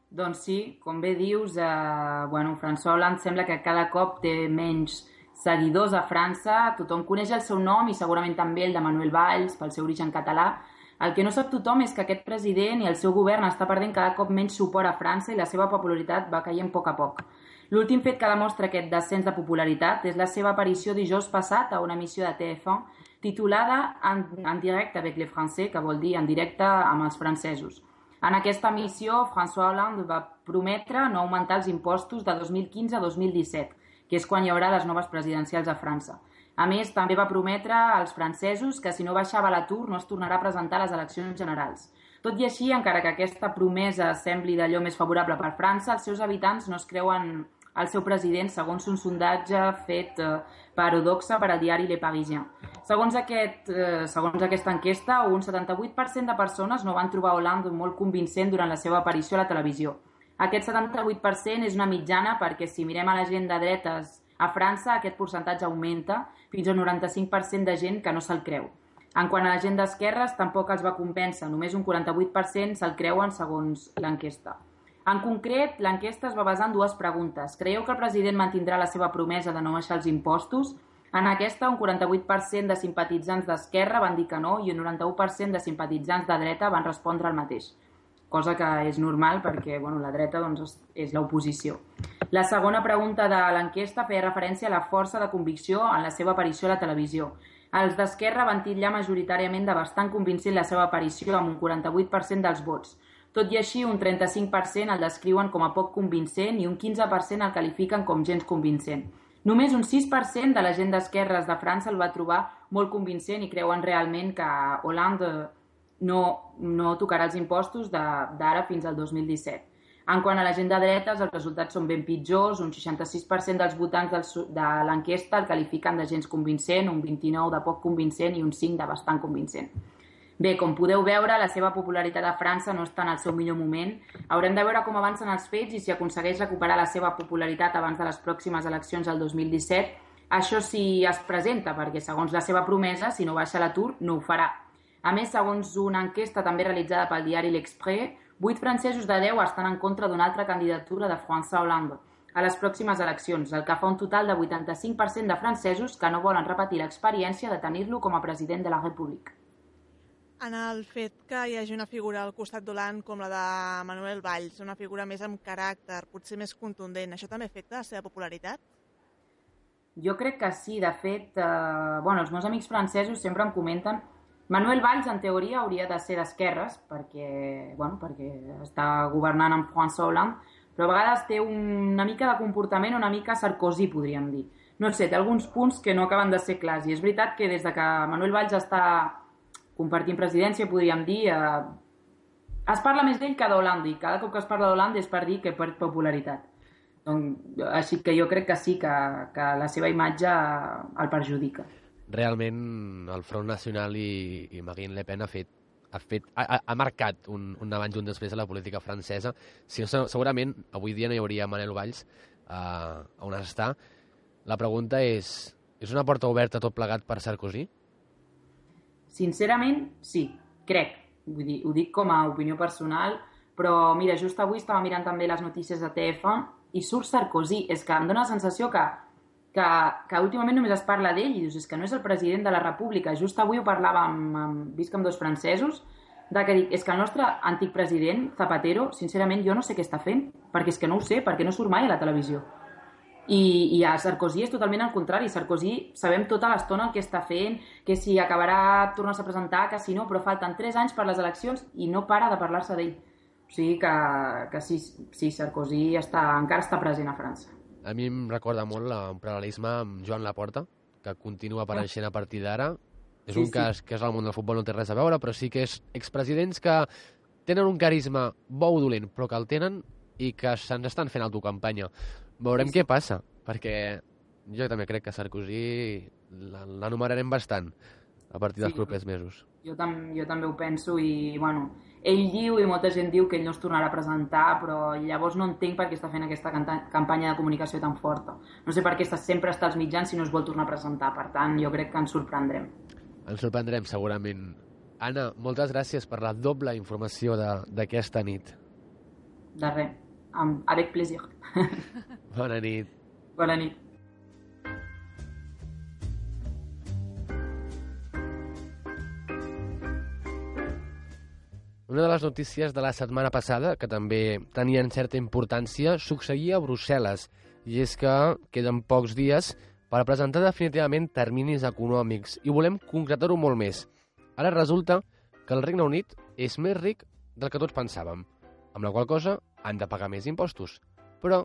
Doncs sí, com bé dius, eh, bueno, François Hollande sembla que cada cop té menys seguidors a França, tothom coneix el seu nom i segurament també el de Manuel Valls pel seu origen català. El que no sap tothom és que aquest president i el seu govern està perdent cada cop menys suport a França i la seva popularitat va caient a poc a poc. L'últim fet que demostra aquest descens de popularitat és la seva aparició dijous passat a una emissió de TF1 titulada En, en directe avec les Français, que vol dir en directe amb els francesos. En aquesta missió, François Hollande va prometre no augmentar els impostos de 2015 a 2017, que és quan hi haurà les noves presidencials a França. A més, també va prometre als francesos que si no baixava l'atur no es tornarà a presentar a les eleccions generals. Tot i així, encara que aquesta promesa sembli d'allò més favorable per França, els seus habitants no es creuen el seu president segons un sondatge fet eh, per Odoxa per al diari Le Parisien. Segons, aquest, eh, segons aquesta enquesta, un 78% de persones no van trobar Hollande molt convincent durant la seva aparició a la televisió. Aquest 78% és una mitjana perquè si mirem a la gent de dretes a França, aquest percentatge augmenta fins al 95% de gent que no se'l creu. En quant a la gent d'esquerres, tampoc els va convèncer, només un 48% se'l creuen segons l'enquesta. En concret, l'enquesta es va basar en dues preguntes. Creieu que el president mantindrà la seva promesa de no baixar els impostos? En aquesta, un 48% de simpatitzants d'esquerra van dir que no i un 91% de simpatitzants de dreta van respondre el mateix cosa que és normal perquè bueno, la dreta doncs, és l'oposició. La segona pregunta de l'enquesta feia referència a la força de convicció en la seva aparició a la televisió. Els d'Esquerra van titllar majoritàriament de bastant convincent la seva aparició amb un 48% dels vots. Tot i així, un 35% el descriuen com a poc convincent i un 15% el qualifiquen com gens convincent. Només un 6% de la gent d'esquerres de França el va trobar molt convincent i creuen realment que Hollande no, no tocarà els impostos d'ara fins al 2017. En quant a la gent de dretes, els resultats són ben pitjors. Un 66% dels votants del, de l'enquesta el qualifiquen de gens convincent, un 29% de poc convincent i un 5% de bastant convincent. Bé, com podeu veure, la seva popularitat a França no està en el seu millor moment. Haurem de veure com avancen els fets i si aconsegueix recuperar la seva popularitat abans de les pròximes eleccions del 2017. Això sí es presenta, perquè segons la seva promesa, si no baixa l'atur, no ho farà. A més, segons una enquesta també realitzada pel diari L'Exprès, 8 francesos de 10 estan en contra d'una altra candidatura de François Hollande a les pròximes eleccions, el que fa un total de 85% de francesos que no volen repetir l'experiència de tenir-lo com a president de la República en el fet que hi hagi una figura al costat d'Holand com la de Manuel Valls, una figura més amb caràcter, potser més contundent, això també afecta la seva popularitat? Jo crec que sí, de fet, eh, bueno, els meus amics francesos sempre em comenten Manuel Valls, en teoria, hauria de ser d'esquerres, perquè, bueno, perquè està governant amb François Hollande, però a vegades té una mica de comportament una mica Sarkozy, podríem dir. No sé, té alguns punts que no acaben de ser clars. I és veritat que des de que Manuel Valls està compartint presidència, podríem dir, eh, es parla més d'ell que d'Holanda i cada cop que es parla d'Holanda és per dir que perd popularitat. Donc, així que jo crec que sí, que, que la seva imatge el perjudica. Realment el Front Nacional i, i Marine Le Pen ha fet ha, fet, ha, ha marcat un, un abans i un després a la política francesa. Si no, segurament avui dia no hi hauria Manel Valls uh, on està. La pregunta és, és una porta oberta tot plegat per Sarkozy? Sincerament, sí, crec. Vull dir, ho dic com a opinió personal, però mira, just avui estava mirant també les notícies de TF i surt Sarkozy. És que em dóna la sensació que, que, que últimament només es parla d'ell i dius, és que no és el president de la república. Just avui ho parlava amb, amb visc amb dos francesos, de que dic, és que el nostre antic president, Zapatero, sincerament jo no sé què està fent, perquè és que no ho sé, perquè no surt mai a la televisió. I, I a Sarkozy és totalment al contrari. Sarkozy sabem tota l'estona el que està fent, que si acabarà tornar a presentar, que si no, però falten 3 anys per les eleccions i no para de parlar-se d'ell. O sigui que, que sí, sí, Sarkozy està, encara està present a França. A mi em recorda molt paral·lelisme amb Joan Laporta, que continua apareixent a partir d'ara. És sí, un cas sí. que és al món del futbol no té res a veure, però sí que és expresidents que tenen un carisma bo o dolent, però que el tenen i que se'ns estan fent autocampanya. Veurem sí, sí. què passa, perquè jo també crec que Sarkozy l'anomenarem bastant a partir dels sí, propers mesos. Jo, tam jo també ho penso i, bueno, ell diu i molta gent diu que ell no es tornarà a presentar, però llavors no entenc per què està fent aquesta campanya de comunicació tan forta. No sé per què està, sempre està als mitjans si no es vol tornar a presentar, per tant, jo crec que ens sorprendrem. Ens sorprendrem, segurament. Anna, moltes gràcies per la doble informació d'aquesta nit. De res, amb, avec plaisir. Bona nit. Bona nit. Una de les notícies de la setmana passada, que també tenien certa importància, succeïa a Brussel·les, i és que queden pocs dies per presentar definitivament terminis econòmics, i volem concretar-ho molt més. Ara resulta que el Regne Unit és més ric del que tots pensàvem, amb la qual cosa han de pagar més impostos. Però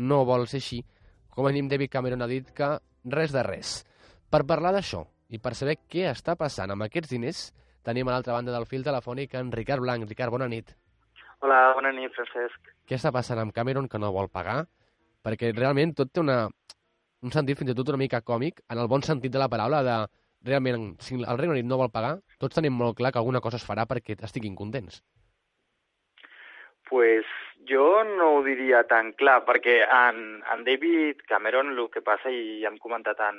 no vol ser així. Com mínim David Cameron ha dit que res de res. Per parlar d'això i per saber què està passant amb aquests diners, tenim a l'altra banda del fil telefònic en Ricard Blanc. Ricard, bona nit. Hola, bona nit, Francesc. Què està passant amb Cameron que no vol pagar? Perquè realment tot té una, un sentit fins i tot una mica còmic, en el bon sentit de la paraula, de realment, si el Regne Unit no vol pagar, tots tenim molt clar que alguna cosa es farà perquè estiguin contents. Pues jo no ho diria tan clar, perquè en, en David Cameron el que passa, i hem comentat en,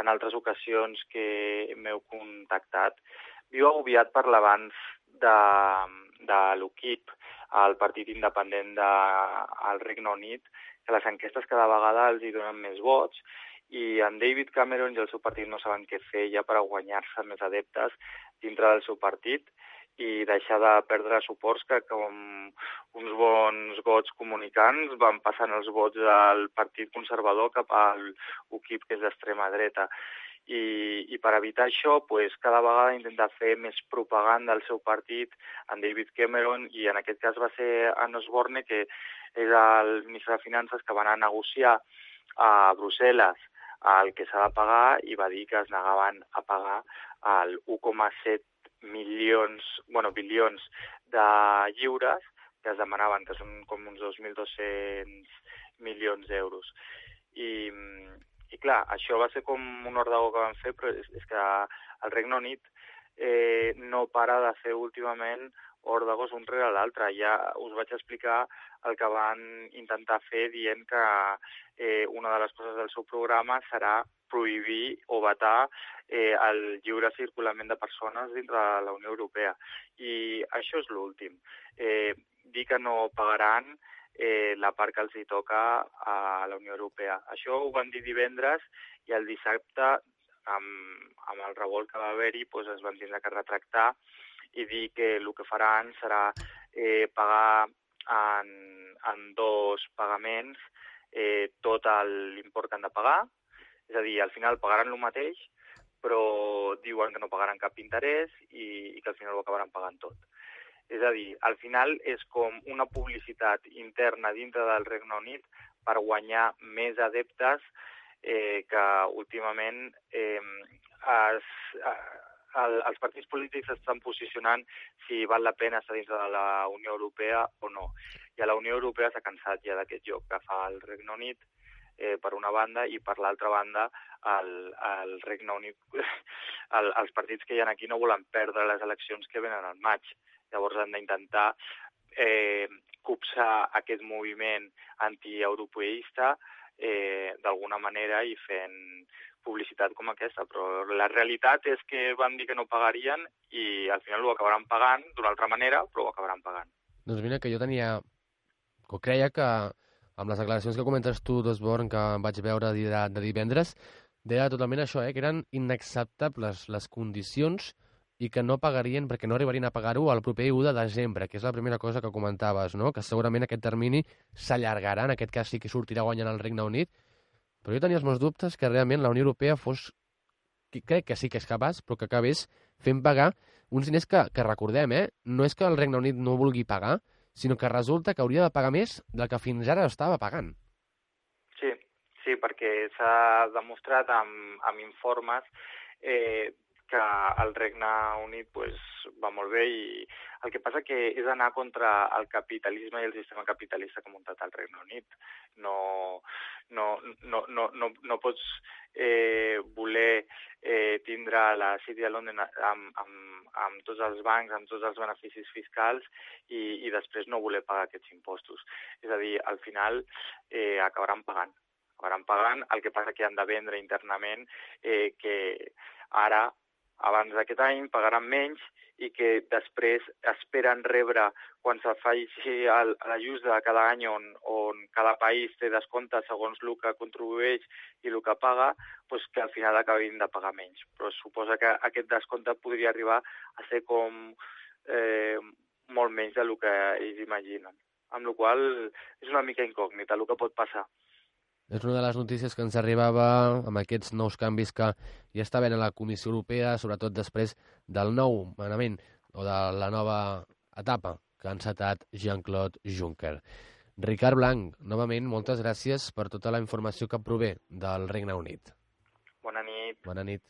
en altres ocasions que m'heu contactat, viu agobiat per l'avanç de, de l'UKIP, el partit independent de, al Regne Unit, que les enquestes cada vegada els hi donen més vots, i en David Cameron i el seu partit no saben què fer ja per guanyar-se més adeptes dintre del seu partit, i deixar de perdre suports que com uns bons gots comunicants van passant els vots del Partit Conservador cap al UKIP, que és d'extrema dreta. I, i per evitar això, pues, cada vegada intenta fer més propaganda al seu partit en David Cameron i en aquest cas va ser en Osborne, que és el ministre de Finances que va anar a negociar a Brussel·les el que s'ha de pagar i va dir que es negaven a pagar el 1,7 milions, bueno, bilions de lliures que es demanaven, que són com uns 2.200 milions d'euros. I, I clar, això va ser com un ordagó que van fer, però és, és que el Regne Unit eh, no para de fer últimament òrdagos un rere l'altre. Ja us vaig explicar el que van intentar fer dient que eh, una de les coses del seu programa serà prohibir o vetar eh, el lliure circulament de persones dintre de la Unió Europea. I això és l'últim. Eh, dir que no pagaran eh, la part que els hi toca a la Unió Europea. Això ho van dir divendres i el dissabte, amb, amb el revolt que va haver-hi, doncs es van tindre que retractar i dir que el que faran serà eh, pagar en, en dos pagaments eh, tot l'import que han de pagar, és a dir, al final pagaran el mateix, però diuen que no pagaran cap interès i, i que al final ho acabaran pagant tot. És a dir, al final és com una publicitat interna dintre del Regne Unit per guanyar més adeptes eh, que últimament eh, es, el, els partits polítics estan posicionant si val la pena estar dintre de la Unió Europea o no. I a la Unió Europea s'ha cansat ja d'aquest joc que fa el Regne Unit eh, per una banda i per l'altra banda el, el Regne Unit, el, els partits que hi ha aquí no volen perdre les eleccions que venen al maig. Llavors han d'intentar eh, copsar aquest moviment antieuropeista eh, d'alguna manera i fent publicitat com aquesta, però la realitat és que van dir que no pagarien i al final ho acabaran pagant d'una altra manera, però ho acabaran pagant. Doncs mira, que jo tenia... O creia que amb les declaracions que comentes tu d'Osborn que vaig veure de, de divendres, deia totalment això, eh, que eren inacceptables les condicions i que no pagarien perquè no arribarien a pagar-ho el proper 1 de desembre, que és la primera cosa que comentaves, no? que segurament aquest termini s'allargarà, en aquest cas sí que sortirà guanyant el Regne Unit, però jo tenia els meus dubtes que realment la Unió Europea fos, crec que sí que és capaç, però que acabés fent pagar uns diners que, que recordem, eh? no és que el Regne Unit no vulgui pagar, sinó que resulta que hauria de pagar més del que fins ara estava pagant. Sí, sí, perquè s'ha demostrat amb, amb informes eh, que el Regne Unit pues, va molt bé i el que passa que és anar contra el capitalisme i el sistema capitalista que ha muntat el Regne Unit. No, no, no, no, no, no pots eh, voler eh, tindre la City de London amb, amb, amb tots els bancs, amb tots els beneficis fiscals i, i després no voler pagar aquests impostos. És a dir, al final eh, acabaran pagant acabaran pagant, el que passa que han de vendre internament eh, que ara abans d'aquest any pagaran menys i que després esperen rebre, quan se faci l'ajust de cada any on, on cada país té descompte segons el que contribueix i el que paga, doncs que al final acabin de pagar menys. Però suposa que aquest descompte podria arribar a ser com eh, molt menys del que ells imaginen. Amb la qual és una mica incògnita el que pot passar. És una de les notícies que ens arribava amb aquests nous canvis que ja està a la Comissió Europea, sobretot després del nou manament o de la nova etapa que ha encetat Jean-Claude Juncker. Ricard Blanc, novament, moltes gràcies per tota la informació que prové del Regne Unit. Bona nit. Bona nit.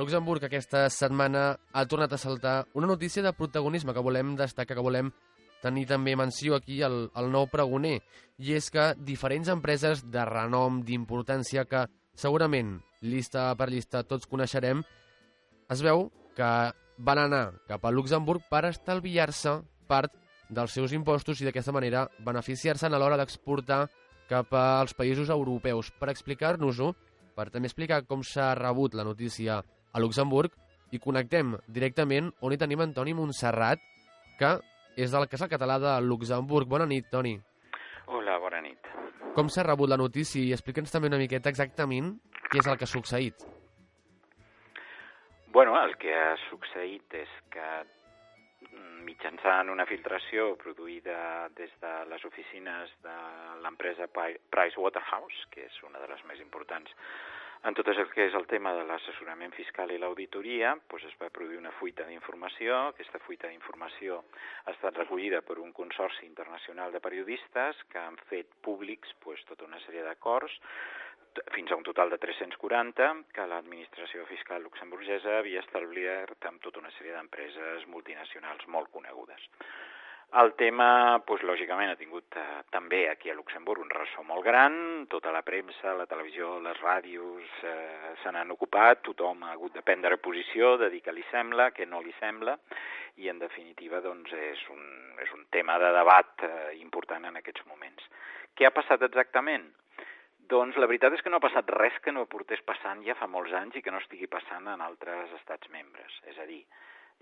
Luxemburg aquesta setmana ha tornat a saltar una notícia de protagonisme que volem destacar, que volem tenir també menció aquí al, al nou pregoner, i és que diferents empreses de renom, d'importància, que segurament, llista per llista, tots coneixerem, es veu que van anar cap a Luxemburg per estalviar-se part dels seus impostos i d'aquesta manera beneficiar-se'n a l'hora d'exportar cap als països europeus. Per explicar-nos-ho, per també explicar com s'ha rebut la notícia a Luxemburg i connectem directament on hi tenim Antoni Montserrat, que és del Casal Català de Luxemburg. Bona nit, Toni. Hola, bona nit. Com s'ha rebut la notícia i explica'ns també una miqueta exactament què és el que ha succeït. Bueno, el que ha succeït és que mitjançant una filtració produïda des de les oficines de l'empresa Pricewaterhouse, que és una de les més importants en tot el que és el tema de l'assessorament fiscal i l'auditoria, doncs es va produir una fuita d'informació. Aquesta fuita d'informació ha estat recollida per un consorci internacional de periodistes que han fet públics doncs, tota una sèrie d'acords fins a un total de 340 que l'administració fiscal luxemburgesa havia establert amb tota una sèrie d'empreses multinacionals molt conegudes. El tema, doncs, lògicament, ha tingut eh, també aquí a Luxemburg un ressò molt gran, tota la premsa, la televisió, les ràdios eh, se n'han ocupat, tothom ha hagut de prendre posició, de dir que li sembla, que no li sembla, i en definitiva doncs, és, un, és un tema de debat eh, important en aquests moments. Què ha passat exactament? Doncs la veritat és que no ha passat res que no portés passant ja fa molts anys i que no estigui passant en altres estats membres. És a dir,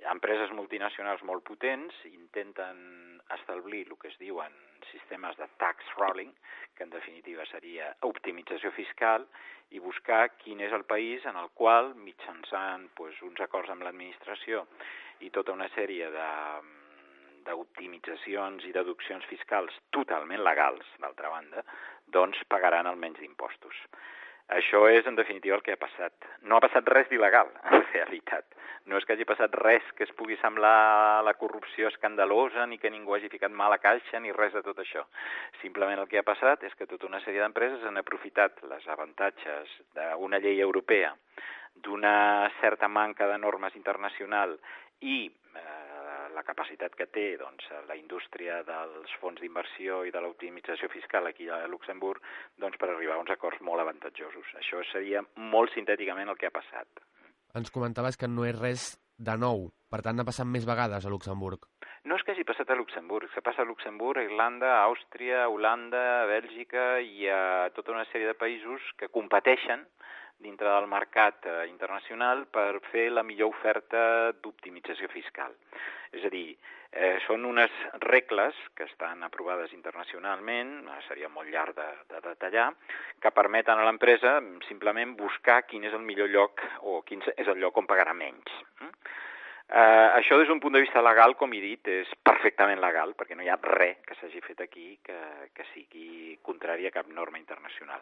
empreses multinacionals molt potents intenten establir el que es diuen sistemes de tax rolling, que en definitiva seria optimització fiscal, i buscar quin és el país en el qual, mitjançant pues, uns acords amb l'administració i tota una sèrie de d'optimitzacions i deduccions fiscals totalment legals, d'altra banda, doncs pagaran el menys d'impostos. Això és, en definitiva, el que ha passat. No ha passat res d'il·legal, en realitat. No és que hagi passat res que es pugui semblar la corrupció escandalosa, ni que ningú hagi ficat mal a caixa, ni res de tot això. Simplement el que ha passat és que tota una sèrie d'empreses han aprofitat les avantatges d'una llei europea, d'una certa manca de normes internacional i eh, la capacitat que té doncs, la indústria dels fons d'inversió i de l'optimització fiscal aquí a Luxemburg doncs, per arribar a uns acords molt avantatjosos. Això seria molt sintèticament el que ha passat. Ens comentaves que no és res de nou, per tant ha passat més vegades a Luxemburg. No és que hagi passat a Luxemburg, que passa a Luxemburg, a Irlanda, a Àustria, a Holanda, a Bèlgica i a tota una sèrie de països que competeixen dintre del mercat eh, internacional per fer la millor oferta d'optimització fiscal. És a dir, eh, són unes regles que estan aprovades internacionalment, eh, seria molt llarg de, de detallar, que permeten a l'empresa simplement buscar quin és el millor lloc o quin és el lloc on pagarà menys. Mm? Eh, això des d'un punt de vista legal, com he dit, és perfectament legal, perquè no hi ha res que s'hagi fet aquí que, que sigui contrari a cap norma internacional.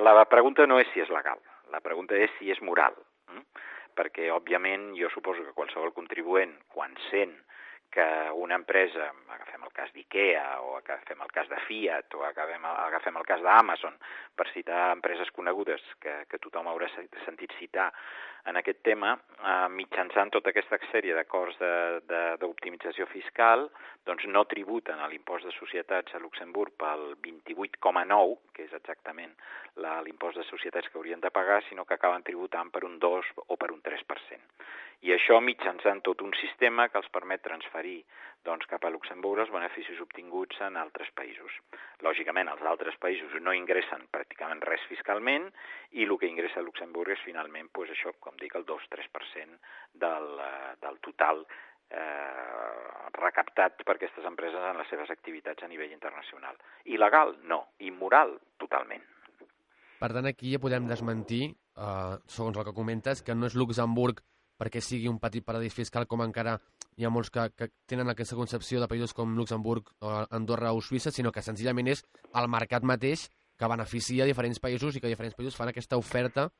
La pregunta no és si és legal, la pregunta és si és moral. Mm? Perquè, òbviament, jo suposo que qualsevol contribuent, quan sent que una empresa, agafem el cas d'IKEA o agafem el cas de Fiat o agafem, agafem el cas d'Amazon, per citar empreses conegudes que, que tothom haurà sentit citar en aquest tema, eh, mitjançant tota aquesta sèrie d'acords d'optimització fiscal, doncs no tributen a l'impost de societats a Luxemburg pel 28,9, que és exactament l'impost de societats que haurien de pagar, sinó que acaben tributant per un 2 o per un 3%. I això mitjançant tot un sistema que els permet transferir doncs, cap a Luxemburg els beneficis obtinguts en altres països. Lògicament, els altres països no ingressen pràcticament res fiscalment i el que ingressa a Luxemburg és finalment, pues, això, com dic, el 2-3% del, eh, del total eh, recaptat per aquestes empreses en les seves activitats a nivell internacional. Il·legal? No. Immoral? Totalment. Per tant, aquí ja podem desmentir, eh, segons el que comentes, que no és Luxemburg perquè sigui un petit paradís fiscal com encara hi ha molts que, que tenen aquesta concepció de països com Luxemburg, o Andorra o Suïssa, sinó que senzillament és el mercat mateix que beneficia diferents països i que diferents països fan aquesta oferta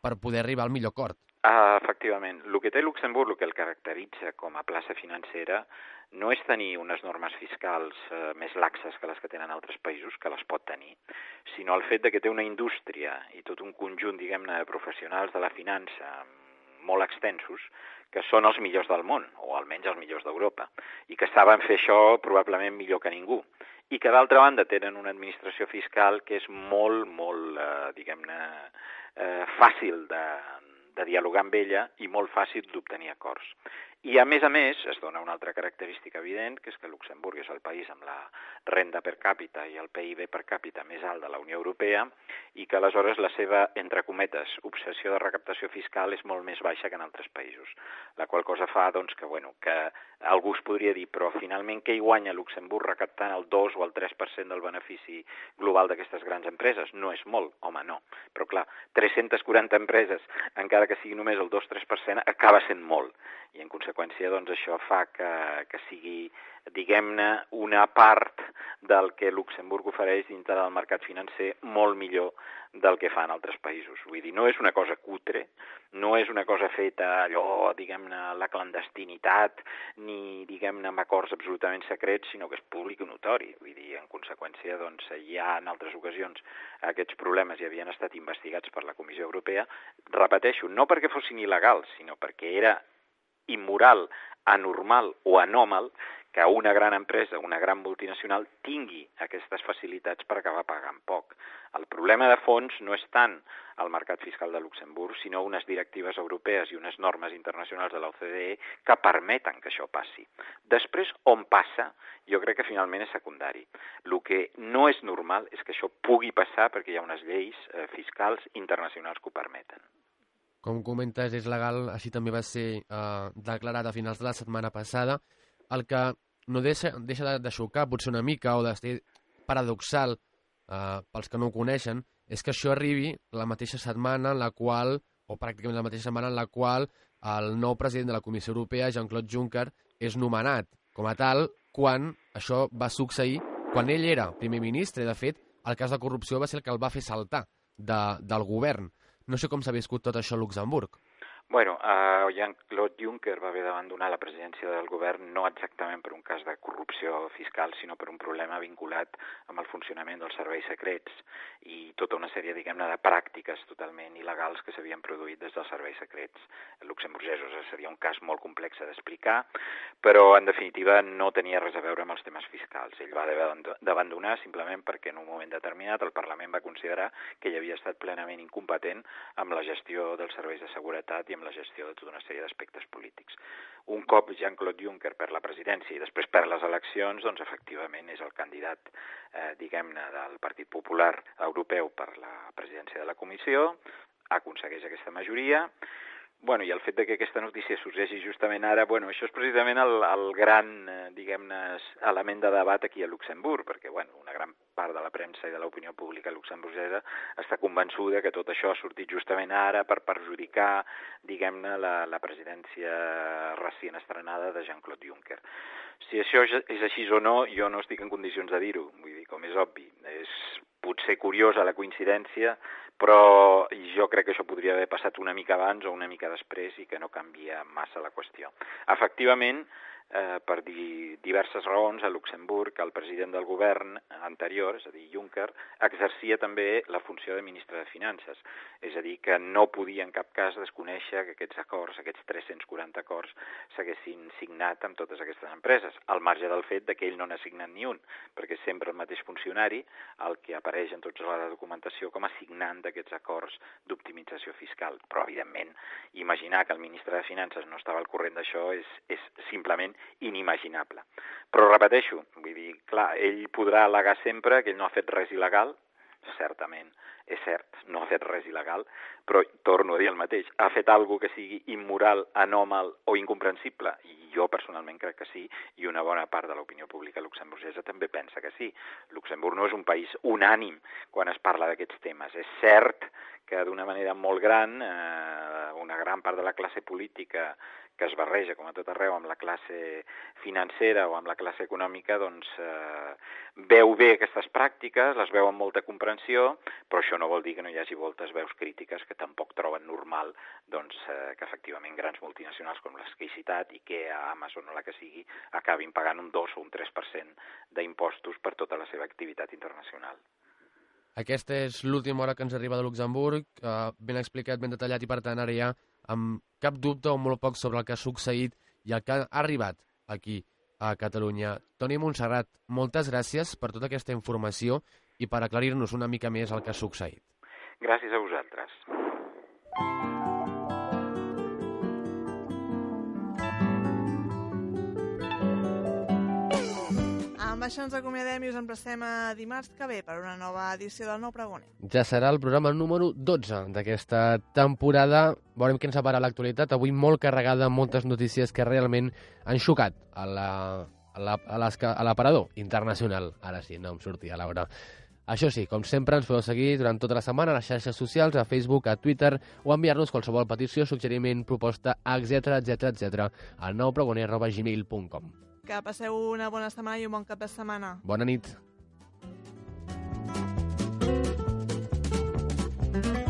per poder arribar al millor acord. Uh, efectivament. El que té Luxemburg, el que el caracteritza com a plaça financera, no és tenir unes normes fiscals uh, més laxes que les que tenen altres països, que les pot tenir, sinó el fet de que té una indústria i tot un conjunt, diguem-ne, de professionals de la finança molt extensos que són els millors del món, o almenys els millors d'Europa, i que saben fer això probablement millor que ningú. I que, d'altra banda, tenen una administració fiscal que és molt, molt, eh, diguem-ne, eh, fàcil de, de dialogar amb ella i molt fàcil d'obtenir acords. I, a més a més, es dona una altra característica evident, que és que Luxemburg és el país amb la renda per càpita i el PIB per càpita més alt de la Unió Europea i que, aleshores, la seva, entre cometes, obsessió de recaptació fiscal és molt més baixa que en altres països. La qual cosa fa, doncs, que, bueno, que algú es podria dir, però finalment què hi guanya Luxemburg recaptant el 2 o el 3% del benefici global d'aquestes grans empreses? No és molt, home, no. Però, clar, 340 empreses, encara que sigui només el 2-3%, acaba sent molt i en conseqüència doncs, això fa que, que sigui diguem-ne, una part del que Luxemburg ofereix dintre del mercat financer molt millor del que fan altres països. Vull dir, no és una cosa cutre, no és una cosa feta allò, diguem-ne, la clandestinitat, ni, diguem-ne, amb acords absolutament secrets, sinó que és públic i notori. Vull dir, en conseqüència, doncs, ja en altres ocasions aquests problemes ja havien estat investigats per la Comissió Europea. Repeteixo, no perquè fossin il·legals, sinó perquè era immoral, anormal o anòmal que una gran empresa, una gran multinacional, tingui aquestes facilitats per acabar pagant poc. El problema de fons no és tant el mercat fiscal de Luxemburg, sinó unes directives europees i unes normes internacionals de l'OCDE que permeten que això passi. Després, on passa, jo crec que finalment és secundari. El que no és normal és que això pugui passar perquè hi ha unes lleis eh, fiscals internacionals que ho permeten. Com comentes, és legal, així també va ser eh, declarat a finals de la setmana passada el que no deixa, deixa de, de xocar potser una mica o de ser paradoxal eh, pels que no ho coneixen és que això arribi la mateixa setmana en la qual, o pràcticament la mateixa setmana en la qual el nou president de la Comissió Europea, Jean-Claude Juncker, és nomenat com a tal quan això va succeir quan ell era primer ministre. De fet, el cas de corrupció va ser el que el va fer saltar de, del govern. No sé com s'ha viscut tot això a Luxemburg. Bueno, uh, Jean-Claude Juncker va haver d'abandonar la presidència del govern no exactament per un cas de corrupció fiscal, sinó per un problema vinculat amb el funcionament dels serveis secrets i tota una sèrie, diguem-ne, de pràctiques totalment il·legals que s'havien produït des dels serveis secrets luxemburgesos. Seria un cas molt complex d'explicar, però en definitiva no tenia res a veure amb els temes fiscals. Ell va haver d'abandonar simplement perquè en un moment determinat el Parlament va considerar que ell havia estat plenament incompetent amb la gestió dels serveis de seguretat i amb la gestió de tota una sèrie d'aspectes polítics. Un cop Jean-Claude Juncker per la presidència i després per les eleccions, doncs efectivament és el candidat, eh, diguem-ne, del Partit Popular Europeu per la presidència de la Comissió, aconsegueix aquesta majoria, Bueno, i el fet de que aquesta notícia sorgeixi justament ara, bueno, això és precisament el, el gran, eh, diguem-ne, element de debat aquí a Luxemburg, perquè, bueno, una gran part de la premsa i de l'opinió pública luxemburgesa està convençuda que tot això ha sortit justament ara per perjudicar, diguem-ne, la, la presidència recient estrenada de Jean-Claude Juncker. Si això és així o no, jo no estic en condicions de dir-ho, vull dir, com és obvi. És potser curiosa la coincidència, però jo crec que això podria haver passat una mica abans o una mica després i que no canvia massa la qüestió. Efectivament, eh, per di diverses raons, a Luxemburg el president del govern anterior, és a dir, Juncker, exercia també la funció de ministre de Finances. És a dir, que no podia en cap cas desconèixer que aquests acords, aquests 340 acords, s'haguessin signat amb totes aquestes empreses, al marge del fet que ell no n'ha signat ni un, perquè és sempre el mateix funcionari el que apareix en tota la documentació com a signant d'aquests acords d'optimització fiscal. Però, evidentment, imaginar que el ministre de Finances no estava al corrent d'això és, és simplement inimaginable. Però repeteixo, vull dir, clar, ell podrà al·legar sempre que ell no ha fet res il·legal, certament, és cert, no ha fet res il·legal, però torno a dir el mateix, ha fet alguna que sigui immoral, anòmal o incomprensible? I jo personalment crec que sí, i una bona part de l'opinió pública luxemburgesa també pensa que sí. Luxemburg no és un país unànim quan es parla d'aquests temes. És cert que d'una manera molt gran, eh, una gran part de la classe política que es barreja, com a tot arreu, amb la classe financera o amb la classe econòmica, doncs eh, veu bé aquestes pràctiques, les veu amb molta comprensió, però això no vol dir que no hi hagi moltes veus crítiques que tampoc troben normal doncs, eh, que efectivament grans multinacionals com les que he citat i que a Amazon o la que sigui acabin pagant un 2 o un 3% d'impostos per tota la seva activitat internacional. Aquesta és l'última hora que ens arriba de Luxemburg, eh, ben explicat, ben detallat, i per tant ara ja amb cap dubte o molt poc sobre el que ha succeït i el que ha arribat aquí a Catalunya. Toni Montserrat, moltes gràcies per tota aquesta informació i per aclarir-nos una mica més el que ha succeït. Gràcies a vosaltres. Això ens acomiadem i us emplacem a dimarts que ve per una nova edició del Nou Pregoner. Ja serà el programa número 12 d'aquesta temporada. Veurem què ens separa l'actualitat. Avui molt carregada moltes notícies que realment han xocat a la a l'aparador internacional. Ara sí, no em sortia l'hora. Això sí, com sempre, ens podeu seguir durant tota la setmana a les xarxes socials, a Facebook, a Twitter, o enviar-nos qualsevol petició, suggeriment, proposta, etc etc etc al noupregoner.gmail.com que passeu una bona setmana i un bon cap de setmana. Bona nit. thank you